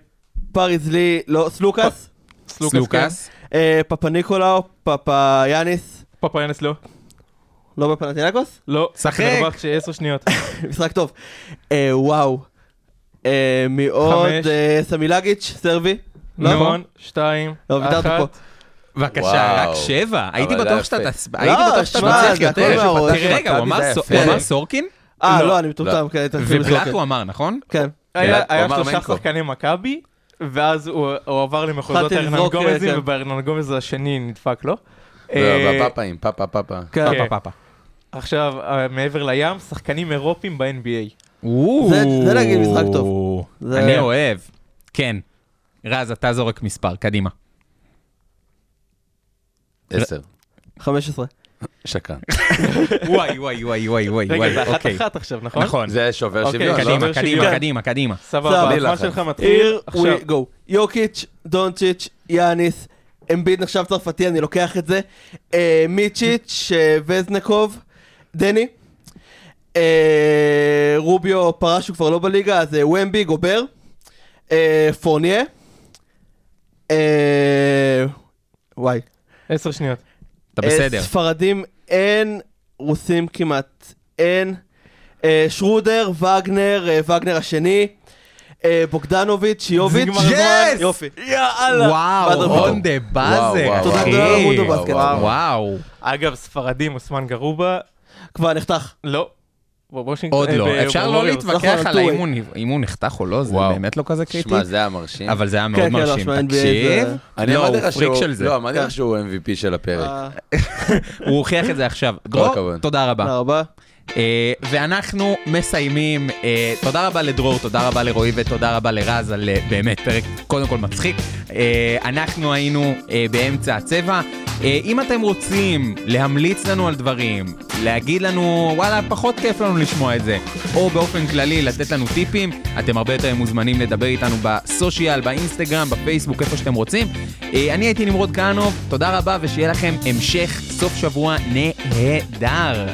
פריז לי, לא, סלוקאס, סלוקאס. אה, פפניקולאו, פפאיאניס, פאפה ינס לא. לא בפנאתינייקוס? לא. שחק. מרווח עשר שניות. משחק טוב. אה, וואו. מי. אה, סמילגיץ', סרבי. לא? נכון, שתיים, לא, ויתרת פה. אחת. בבקשה. רק שבע. הייתי אבל בטוח שאתה הייתי בטוח שאתה הכל יותר. תראה, רגע, הוא אמר סורקין? אה, לא. לא, אני מטומטם, כן, הייתי לבדוק. הוא אמר, נכון? כן. היה שלושה מנקו. שחקני מכבי, ואז הוא הוא עבר למחוזות ארנן גומזים, כן. ובארנן גומז השני נדפק לו. אה, בפאפאים, פאפה פאפה. כן. פאפה פאפה. עכשיו, אה, מעבר לים, שחקנים אירופים ב-NBA. זה- זה להגיד משחק טוב. זה- אני אוהב. כן. רז, אתה זורק מספר, קדימה. עשר. 15. שקרן. וואי, וואי, וואי, וואי, וואי, רגע, וואי, זה אחת אוקיי. אחת עכשיו, נכון? נכון. זה שובר אוקיי, שוויון, לא? קדימה. קדימה, קדימה, שוויון. קדימה, קדימה. סבבה, הזמן. שלך מתחיל עכשיו. יוקיץ', דונצ'יץ', יאניס, אמביד נחשב צרפתי, אני לוקח את זה. מיצ'יץ', אה, וזנקוב, דני. אה, רוביו פרש, הוא כבר לא בליגה, אז אה, ומבי, גובר. פורניה. וואי. עשר שניות. אתה אה, בסדר. ספרדים אין, רוסים כמעט אין. אה, שרודר, וגנר, אה, וגנר השני. בוגדנוביץ', יוביץ'. yes! יופי. יאללה. וואו, on the buzzer, תודה. גדולה בסקט. וואו. וואו. אגב, ספרדים, אוסמן גארובה, כבר נחתך. לא. וושינגטון- עוד לא. אפשר לא בווריורס. להתווכח נכון, על. האם הוא נחתך או לא, זה. באמת לא כזה קריטי. שמע, זה היה מרשים. אבל זה היה מאוד כן, לא, מרשים. NBA תקשיב, אני לא, אמרתי לך שהוא-. לא, אמרתי כן. לך שהוא MVP של הפרק. הוא הוכיח את זה עכשיו. דרור, הכבוד. תודה רבה. תודה רבה. אה, ואנחנו מסיימים. אה, תודה רבה לדרור, תודה רבה לרועי ותודה רבה לרז על אה, באמת פרק קודם כל מצחיק. אה, אנחנו היינו אה, באמצע הצבע. אה, אם אתם רוצים להמליץ לנו על דברים, להגיד לנו וואלה פחות כיף לנו לשמוע את זה, או באופן כללי לתת לנו טיפים, אתם הרבה יותר מוזמנים לדבר איתנו בסושיאל, באינסטגרם, בפייסבוק, איפה שאתם רוצים. אה, אני הייתי נמרוד כהנוב, תודה רבה ושיהיה לכם המשך סוף שבוע נהדר.